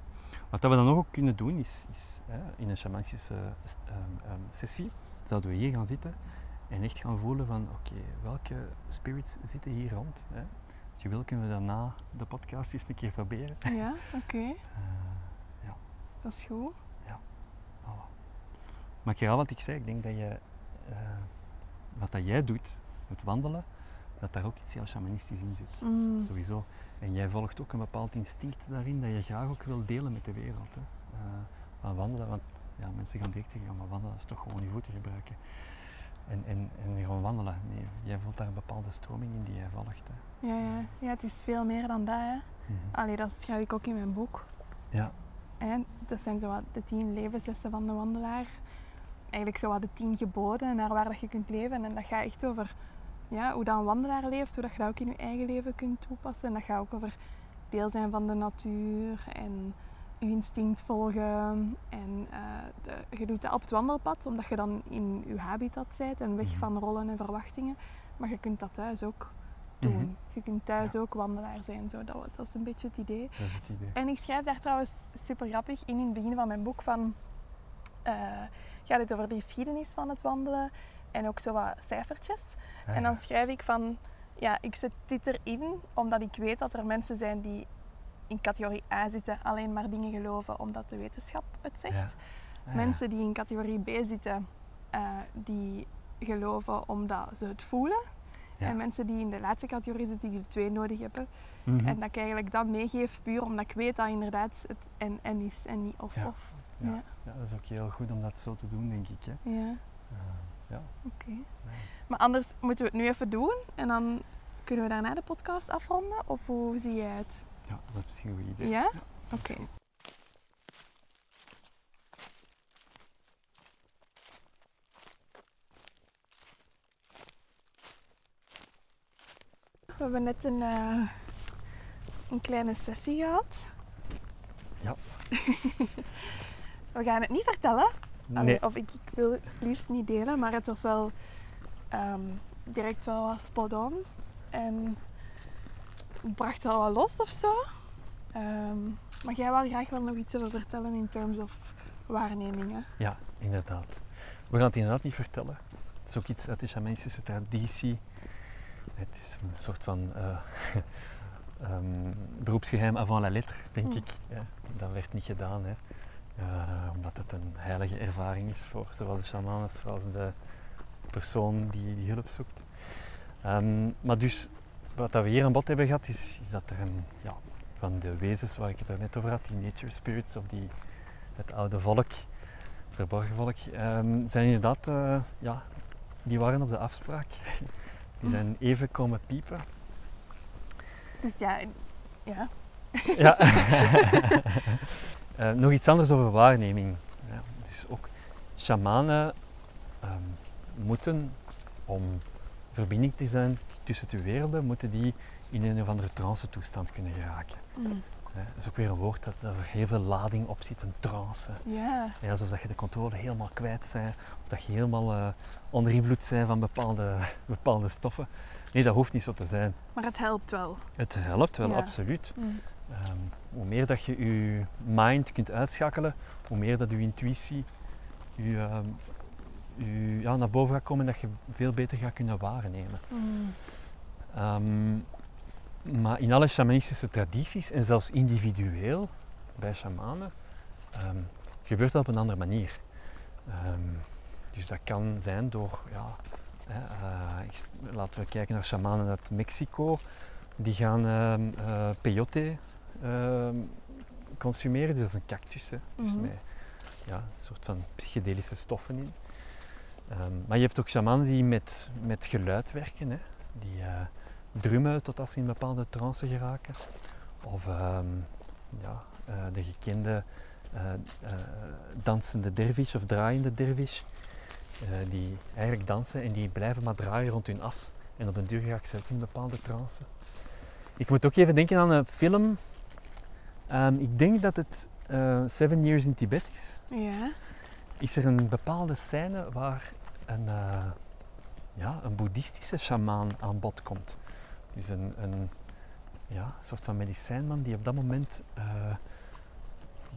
Wat dat we dan ook kunnen doen is, is hè, in een shamanistische st- ehm, ehm, sessie, zouden we hier gaan zitten en echt gaan voelen van oké, welke spirits zitten hier rond. Hè? Als je wil kunnen we daarna de podcast eens een keer proberen. Ja, oké. [laughs] Eh, Dat is goed. voilà. Maar ik herhaal wat ik zei, ik denk dat je, eh, wat dat jij doet, het wandelen, dat daar ook iets heel shamanistisch in zit. Mm. Sowieso. En jij volgt ook een bepaald instinct daarin dat je graag ook wil delen met de wereld. Hè. Eh, van wandelen, want ja, mensen gaan direct zeggen, maar wandelen is toch gewoon je voeten gebruiken. En, en, en gewoon wandelen. Nee, jij voelt daar een bepaalde stroming in die jij volgt. Hè. Ja, ja. ja, het is veel meer dan dat. Hè. Allee, dat schrijf ik ook in mijn boek. Ja, En dat zijn zo wat de tien levenslessen van de wandelaar. Eigenlijk zo wat de tien geboden naar waar dat je kunt leven. En dat gaat echt over ja, hoe dat een wandelaar leeft, hoe dat je dat ook in je eigen leven kunt toepassen. En dat gaat ook over deel zijn van de natuur en je instinct volgen. En eh, de, je doet dat op het wandelpad, omdat je dan in je habitat bent en weg Mhm. van rollen en verwachtingen. Maar je kunt dat thuis ook doen. Mhm. Je kunt thuis ook wandelaar zijn. Zo. Dat, dat is een beetje het idee. dat is het idee. En ik schrijf daar trouwens super grappig in, in het begin van mijn boek van... eh, gaat het over de geschiedenis van het wandelen en ook zo wat cijfertjes. Ah, En dan schrijf ik van... Ja, ik zet dit erin omdat ik weet dat er mensen zijn die in categorie A zitten, alleen maar dingen geloven omdat de wetenschap het zegt. Ja. Ah, ja. Mensen die in categorie B zitten, eh, die geloven omdat ze het voelen. Ja. En mensen die in de laatste categorie zitten, die de twee nodig hebben. Mhm. En dat ik eigenlijk dat meegeef puur omdat ik weet dat inderdaad het en en is en niet of of. Ja. Ja, dat is ook heel goed om dat zo te doen, denk ik. Hè. ja. Eh, ja, oké. nice. Maar anders moeten we het nu even doen en dan kunnen we daarna de podcast afronden? Of hoe zie jij het? ja, dat is misschien een goed idee. Ja? Oké. We hebben net een, eh, een kleine sessie gehad. Ja. [laughs] we gaan het niet vertellen. Allee, Nee, Of ik, ik wil het liefst niet delen, maar het was wel ehm, direct wel wat spot on. En het bracht wel wat los of zo. Ehm, maar jij wil graag wel nog iets over vertellen in terms of waarnemingen. Ja, inderdaad. We gaan het inderdaad niet vertellen. Het is ook iets uit de shamanistische traditie. Het is een soort van eh, [laughs] ehm, beroepsgeheim avant la lettre, denk Mm. ik. Ja, dat werd niet gedaan, hè. Eh, omdat het een heilige ervaring is voor zowel de shaman als voor de persoon die, die hulp zoekt. Ehm, maar dus, wat dat we hier aan bod hebben gehad, is, is dat er een, ja, van de wezens waar ik het er net over had, die nature spirits of die, het oude volk, verborgen volk, ehm, zijn inderdaad, eh, ja, die waren op de afspraak. [laughs] Die zijn even komen piepen. Dus ja, ja. Ja. [laughs] [laughs] Eh, nog iets anders over waarneming. Ja, dus ook shamanen ehm, moeten, om verbinding te zijn tussen de werelden, moeten die in een of andere trance toestand kunnen geraken. Mm. Dat is ook weer een woord dat er heel veel lading op zit, een trance. Ja. Ja, alsof dat je de controle helemaal kwijt bent, of dat je helemaal eh, onder invloed bent van bepaalde, [laughs] bepaalde stoffen. Nee, dat hoeft niet zo te zijn. Maar het helpt wel. Het helpt wel, Ja. absoluut. Mm. Ehm, hoe meer dat je je mind kunt uitschakelen, hoe meer dat je intuïtie je, ehm, je, ja, naar boven gaat komen en dat je veel beter gaat kunnen waarnemen. Mm. Ehm, maar in alle shamanistische tradities en zelfs individueel bij shamanen gebeurt dat op een andere manier. Dus dat kan zijn door, ja, hè, eh, ik laten we kijken naar shamanen uit Mexico, die gaan eh, peyote ehm, consumeren, dus dat is een cactus, hè, dus Mhm. met ja, een soort van psychedelische stoffen in. Ehm, maar je hebt ook shamanen die met, met geluid werken, hè, die eh, drummen totdat ze in bepaalde trance geraken. Of ehm, ja, eh, de gekende eh, dansende dervish of draaiende dervish, die eigenlijk dansen en die blijven maar draaien rond hun as. En op een duur raken ze ook in bepaalde trance. Ik moet ook even denken aan een film. Ehm, ik denk dat het eh, Seven Years in Tibet is Ja. is er een bepaalde scène waar een, eh, ja, een boeddhistische sjamaan aan bod komt. Dus een, een ja, soort van medicijnman die op dat moment, eh,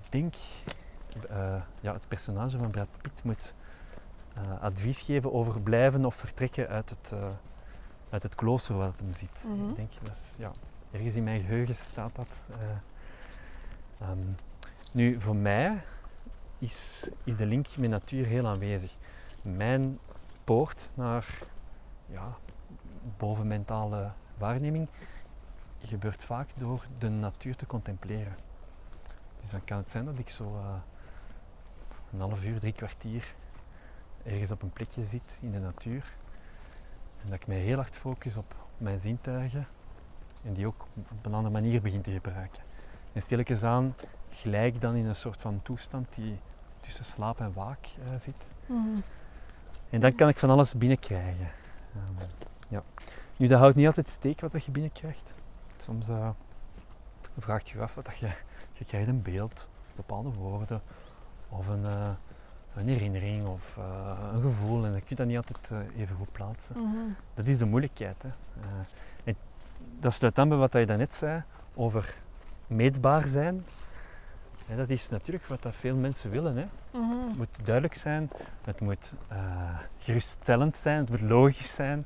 ik denk, ja, het personage van Brad Pitt moet advies geven over blijven of vertrekken uit het, uit het klooster waar het hem zit. Mhm. Ik denk, dat is, ja, ergens in mijn geheugen staat dat. Eh. Ehm, nu, voor mij is, is de link met natuur heel aanwezig. Mijn poort naar ja, bovenmentale waarneming gebeurt vaak door de natuur te contempleren. Dus dan kan het zijn dat ik zo eh, een half uur, drie kwartier ergens op een plekje zit in de natuur. En dat ik mij heel hard focus op mijn zintuigen en die ook op een andere manier begin te gebruiken. En stilletjes aan gelijk dan in een soort van toestand die tussen slaap en waak eh, zit. Mm. En dan kan ik van alles binnenkrijgen. Ehm, ja. Nu, dat houdt niet altijd steek wat dat je binnenkrijgt. Soms eh, vraagt je af wat dat je... Je krijgt een beeld, bepaalde woorden, of een, eh, een herinnering, of een gevoel. En je kunt dat niet altijd even goed plaatsen. Mhm. Dat is de moeilijkheid. Hè. En dat sluit aan bij wat je daarnet zei over meetbaar zijn. En dat is natuurlijk wat dat veel mensen willen. Hè. Mhm. Het moet duidelijk zijn, het moet eh, geruststellend zijn, het moet logisch zijn.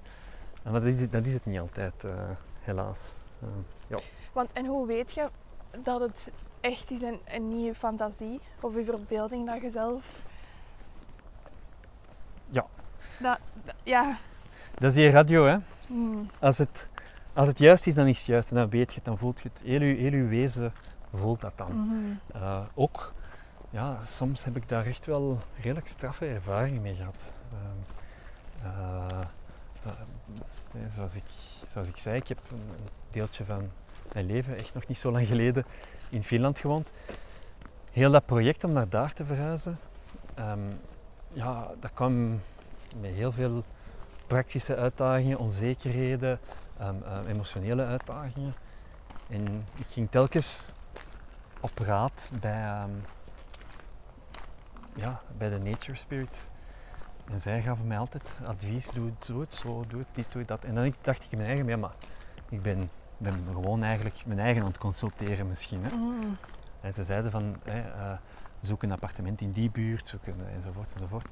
En dat is, het- dat is het niet altijd, eh, helaas. Eh, ja. Want en hoe weet je dat het echt is en, en niet je fantasie of je verbeelding dat je zelf... Ja. Dat, dat- ja. Dat is die radio, hè. Mm. Als het, als het juist is, dan is het juist. En dan weet je het, dan voelt je het. Heel je, heel je wezen voelt dat dan. Mhm. Eh, ook, ja, soms heb ik daar echt wel redelijk straffe ervaringen mee gehad. Ehm, eh, eh, zoals, ik, zoals ik zei, ik heb een, een deeltje van mijn leven, echt nog niet zo lang geleden, in Finland gewoond. Heel dat project om naar daar te verhuizen, ehm, ja, dat kwam met heel veel praktische uitdagingen, onzekerheden, ehm, eh, emotionele uitdagingen. En ik ging telkens op raad bij, ehm, ja, bij de Nature Spirits. En zij gaven mij altijd advies, doe het, doe het zo, doe het dit, doe dat. En dan dacht ik in mijn eigen, ja maar ik ben, ben gewoon eigenlijk mijn eigen aan het consulteren misschien. Hè. Mhm. En ze zeiden van, eh, zoek een appartement in die buurt, zoek een, enzovoort enzovoort.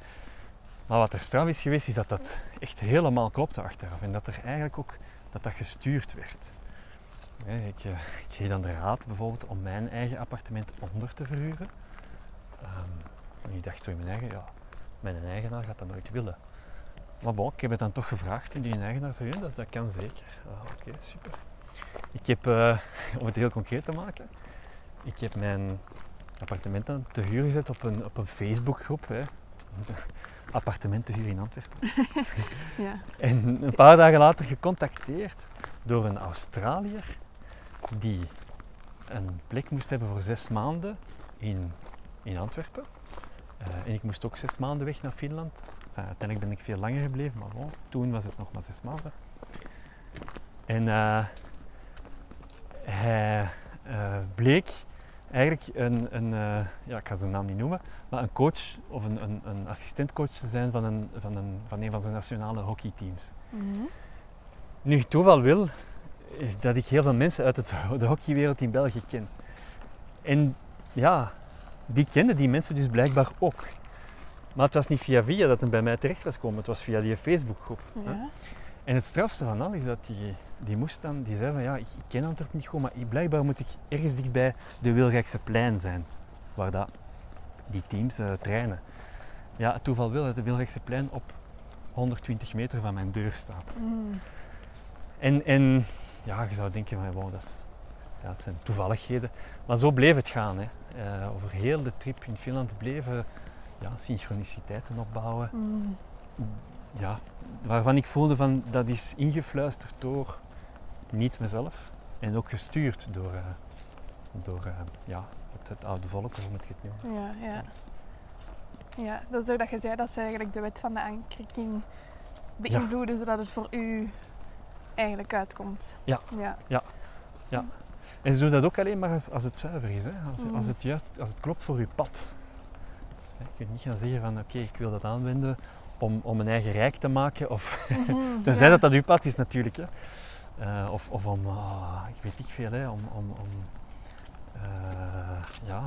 Maar wat er straf is geweest, is dat dat echt helemaal klopte achteraf. En dat er eigenlijk ook, dat dat gestuurd werd. Ik, eh, kreeg dan de raad bijvoorbeeld om mijn eigen appartement onder te verhuren. Ehm, en ik dacht zo in mijn eigen, ja, mijn eigenaar gaat dat nooit willen. maar bon, ik heb het dan toch gevraagd en die eigenaar zei, ja, dat, dat kan zeker. Ah, Oké, super. Ik heb, eh, [laughs] om het heel concreet te maken, ik heb mijn appartement aan te huur gezet op een, op een Facebookgroep. Hè. Appartement te huur in Antwerpen. [laughs] Ja. En een paar dagen later gecontacteerd door een Australiër die een plek moest hebben voor zes maanden in, in Antwerpen. Eh, en ik moest ook zes maanden weg naar Finland. Uiteindelijk ben ik veel langer gebleven, maar bon, toen was het nog maar zes maanden. En eh, hij eh, bleek eigenlijk een, een eh, ja, ik ga zijn naam niet noemen, maar een coach of een, een, een assistentcoach te zijn van een, van, een, van een van zijn nationale hockeyteams. Mhm. Nu, toeval wil is dat ik heel veel mensen uit het, [laughs] de hockeywereld in België ken. En ja, die kenden die mensen dus blijkbaar ook. Maar het was niet via via dat het bij mij terecht was gekomen, het was via die Facebookgroep. Ja. En het strafste van al is dat die, die moest dan, die zei van ja, ik, ik ken Antwerpen niet goed, maar blijkbaar moet ik ergens dichtbij de Wilrijkse plein zijn, waar dat, die teams eh, trainen. Ja, het toeval wil dat de Wilrijkse plein op 120 meter van mijn deur staat. Mm. En, en ja, je zou denken van wow, dat, is, ja, dat zijn toevalligheden. Maar zo bleef het gaan. Hè. Eh, over heel de trip in Finland bleven ja, synchroniciteiten opbouwen. Mm. Ja, waarvan ik voelde van dat is ingefluisterd door niet mezelf en ook gestuurd door, eh, door eh, ja, het, het oude volk, of hoe moet ik het noemen. Ja, ja. Ja, dat is ook dat je zei dat ze eigenlijk de wet van de ankering beïnvloeden, zodat het voor u eigenlijk uitkomt. Ja. Ja. En ze doen dat ook alleen maar als, als het zuiver is, hè? Als, Mm. als, het juist, als het klopt voor je pad. Je kunt niet gaan zeggen van oké, ik wil dat aanwenden om, om mijn eigen rijk te maken. Of, [laughs] Mhm, tenzij ja. dat dat uw pad is natuurlijk. Hè. Eh, of, of om, ah, ik weet niet veel, hè, om, om, om, eh, ja,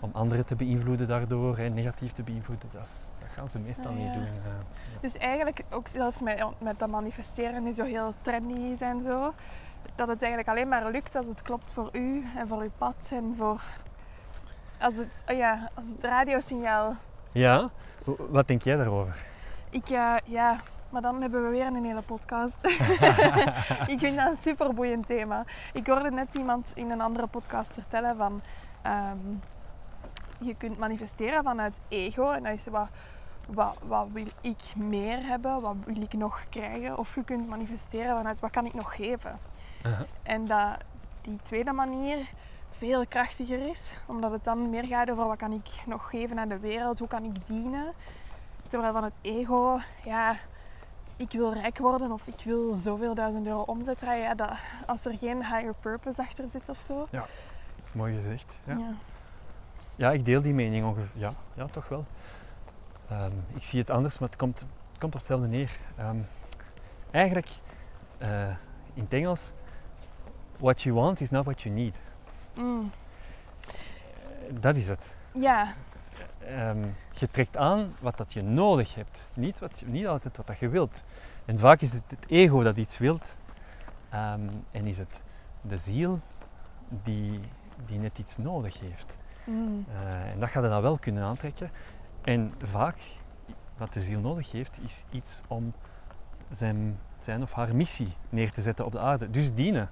om anderen te beïnvloeden daardoor, hè, negatief te beïnvloeden. Dat, is- dat gaan ze meestal Ah, niet doen. eh, ja. Dus eigenlijk ook zelfs met, met dat manifesteren nu zo heel trendy is en zo, dat het eigenlijk alleen maar lukt als het klopt voor u en voor uw pad en voor als het, oh ja, als het radiosignaal. Ja, wat denk jij daarover? Ik, eh, ja, maar dan hebben we weer een hele podcast. [laughs] ik vind dat een super boeiend thema. Ik hoorde net iemand in een andere podcast vertellen van ehm, je kunt manifesteren vanuit ego en dat is wat, wat, wat wil ik meer hebben, wat wil ik nog krijgen. Of je kunt manifesteren vanuit wat kan ik nog geven. En dat die tweede manier veel krachtiger is, omdat het dan meer gaat over wat kan ik nog geven aan de wereld, hoe kan ik dienen. Terwijl van het ego, ja, ik wil rijk worden of ik wil zoveel duizend euro omzet draaien. Ja, dat, als er geen higher purpose achter zit of zo. Dat is mooi gezegd. Ja. Ja. Ja, ik deel die mening ongeveer. Ja, ja toch wel. Ehm, ik zie het anders, maar het komt, het komt op hetzelfde neer. Ehm, eigenlijk, eh, in het Engels, what you want is not what you need. Mm. Dat is het. ja, Ehm, je trekt aan wat dat je nodig hebt, niet, wat, niet altijd wat dat je wilt. En vaak is het het ego dat iets wilt ehm, en is het de ziel die, die net iets nodig heeft. Mm. Eh, en dat gaat je dan wel kunnen aantrekken. En vaak, wat de ziel nodig heeft, is iets om zijn, zijn of haar missie neer te zetten op de aarde. Dus dienen,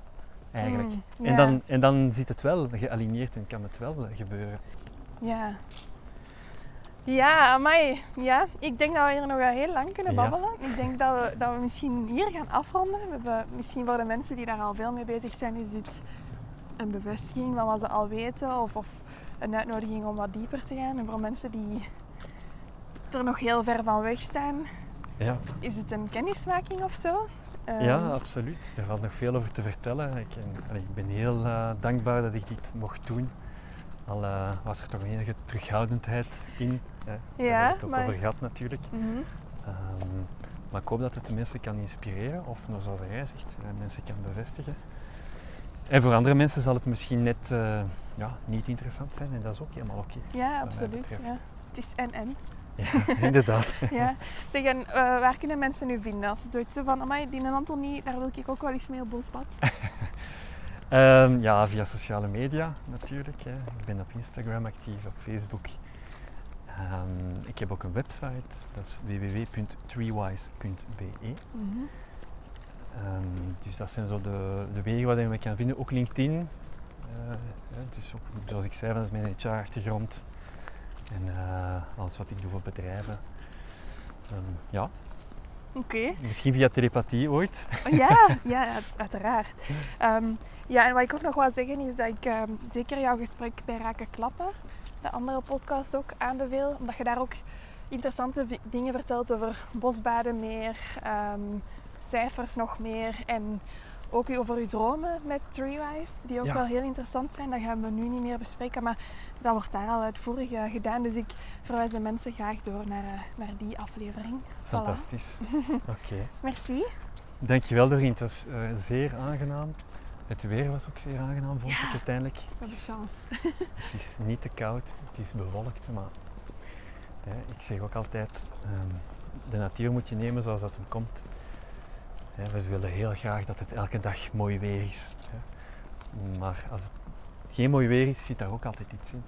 eigenlijk. Mm. En, dan, en dan zit het wel gealigneerd en kan het wel gebeuren. Ja. Ja, amai. Ja, ik denk dat we hier nog wel heel lang kunnen Ja. babbelen. Ik denk dat we, dat we misschien hier gaan afronden. We hebben misschien voor de mensen die daar al veel mee bezig zijn, is dit een bevestiging van wat ze al weten of, of een uitnodiging om wat dieper te gaan. En voor mensen die er nog heel ver van weg staan, Ja, is het een kennismaking of zo. ja Ehm, absoluut. Er valt nog veel over te vertellen. Ik, en- ik ben heel eh, dankbaar dat ik dit mocht doen. Al eh, was er toch enige terughoudendheid in. Hè. Ja, hebben het ook maar- over gehad natuurlijk. mhm. Ehm, maar ik hoop dat het de mensen kan inspireren, of nou, zoals jij zegt, eh, mensen kan bevestigen. En voor andere mensen zal het misschien net eh, ja, niet interessant zijn en dat is ook helemaal oké. Ja, absoluut. Ja. Het is en-en. Ja, [laughs] inderdaad. [laughs] Ja. Zeg, en eh, waar kunnen mensen nu vinden? Als ze zoiets van, amai, die Anthony, daar wil ik ook wel eens mee op Bosbad. [laughs] Ehm, ja, via sociale media natuurlijk. Hè. Ik ben op Instagram actief, op Facebook. Ik heb ook een website, dat is www.treewise.be. Mhm. Ehm, dus dat zijn zo de, de wegen waar je me kan vinden. Ook LinkedIn. Eh, ja, dus ook, zoals ik zei, dat is mijn HR-achtergrond. En eh, alles wat ik doe voor bedrijven. Ehm, ja, Oké. misschien via telepathie ooit. Oh, Ja, [laughs] ja, uit- uiteraard. Ehm, ja, en wat ik ook nog wil zeggen is dat ik ehm, zeker jouw gesprek bij Raken Klappen, de andere podcast ook, aanbeveel. Omdat je daar ook interessante dingen vertelt over bosbaden meer, ehm, cijfers nog meer en ook over je dromen met Treewise, die ook Ja. wel heel interessant zijn. Dat gaan we nu niet meer bespreken, maar dat wordt daar al uitvoerig eh, gedaan. Dus ik verwijs de mensen graag door naar, eh, naar die aflevering. Voilà. Fantastisch. [laughs] Oké. Merci. Dankjewel Doreen, het was eh, zeer aangenaam. Het weer was ook zeer aangenaam, vond Ja. ik uiteindelijk. Wat een chance. Het is niet te koud, het is bewolkt, maar hè, ik zeg ook altijd, ehm, de natuur moet je nemen zoals dat hem komt. Hè, we willen heel graag dat het elke dag mooi weer is. Hè. Maar als het geen mooi weer is, zit daar ook altijd iets in.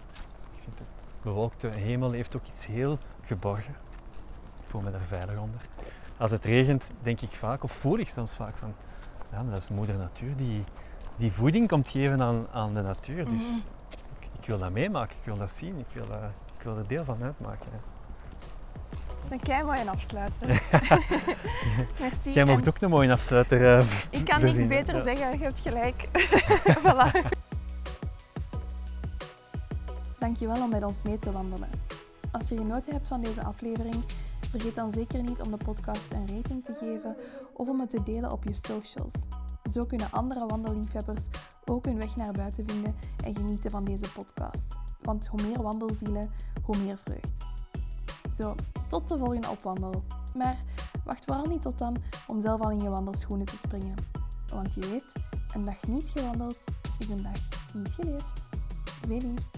Ik vind het bewolkte hemel heeft ook iets heel geborgen. Ik voel me daar veilig onder. Als het regent, denk ik vaak, of voel ik soms vaak van, ja, maar dat is moeder natuur die, die voeding komt geven aan, aan de natuur. Dus Mhm. ik, ik wil dat meemaken, ik wil dat zien, ik wil, dat, ik wil er deel van uitmaken. hè. Een kei mooie afsluiter. [laughs] Merci. Jij mocht En ook een mooie afsluiter eh, Ik kan niks verzinnen. beter Ja. zeggen, je hebt gelijk. [laughs] voilà. Dankjewel om met ons mee te wandelen. Als je genoten hebt van deze aflevering, vergeet dan zeker niet om de podcast een rating te geven of om het te delen op je socials. Zo kunnen andere wandelliefhebbers ook hun weg naar buiten vinden en genieten van deze podcast. Want hoe meer wandelzielen, hoe meer vreugd. Zo, tot de volgende opwandel. Maar wacht vooral niet tot dan om zelf al in je wandelschoenen te springen. Want je weet, een dag niet gewandeld is een dag niet geleefd. Veel liefs.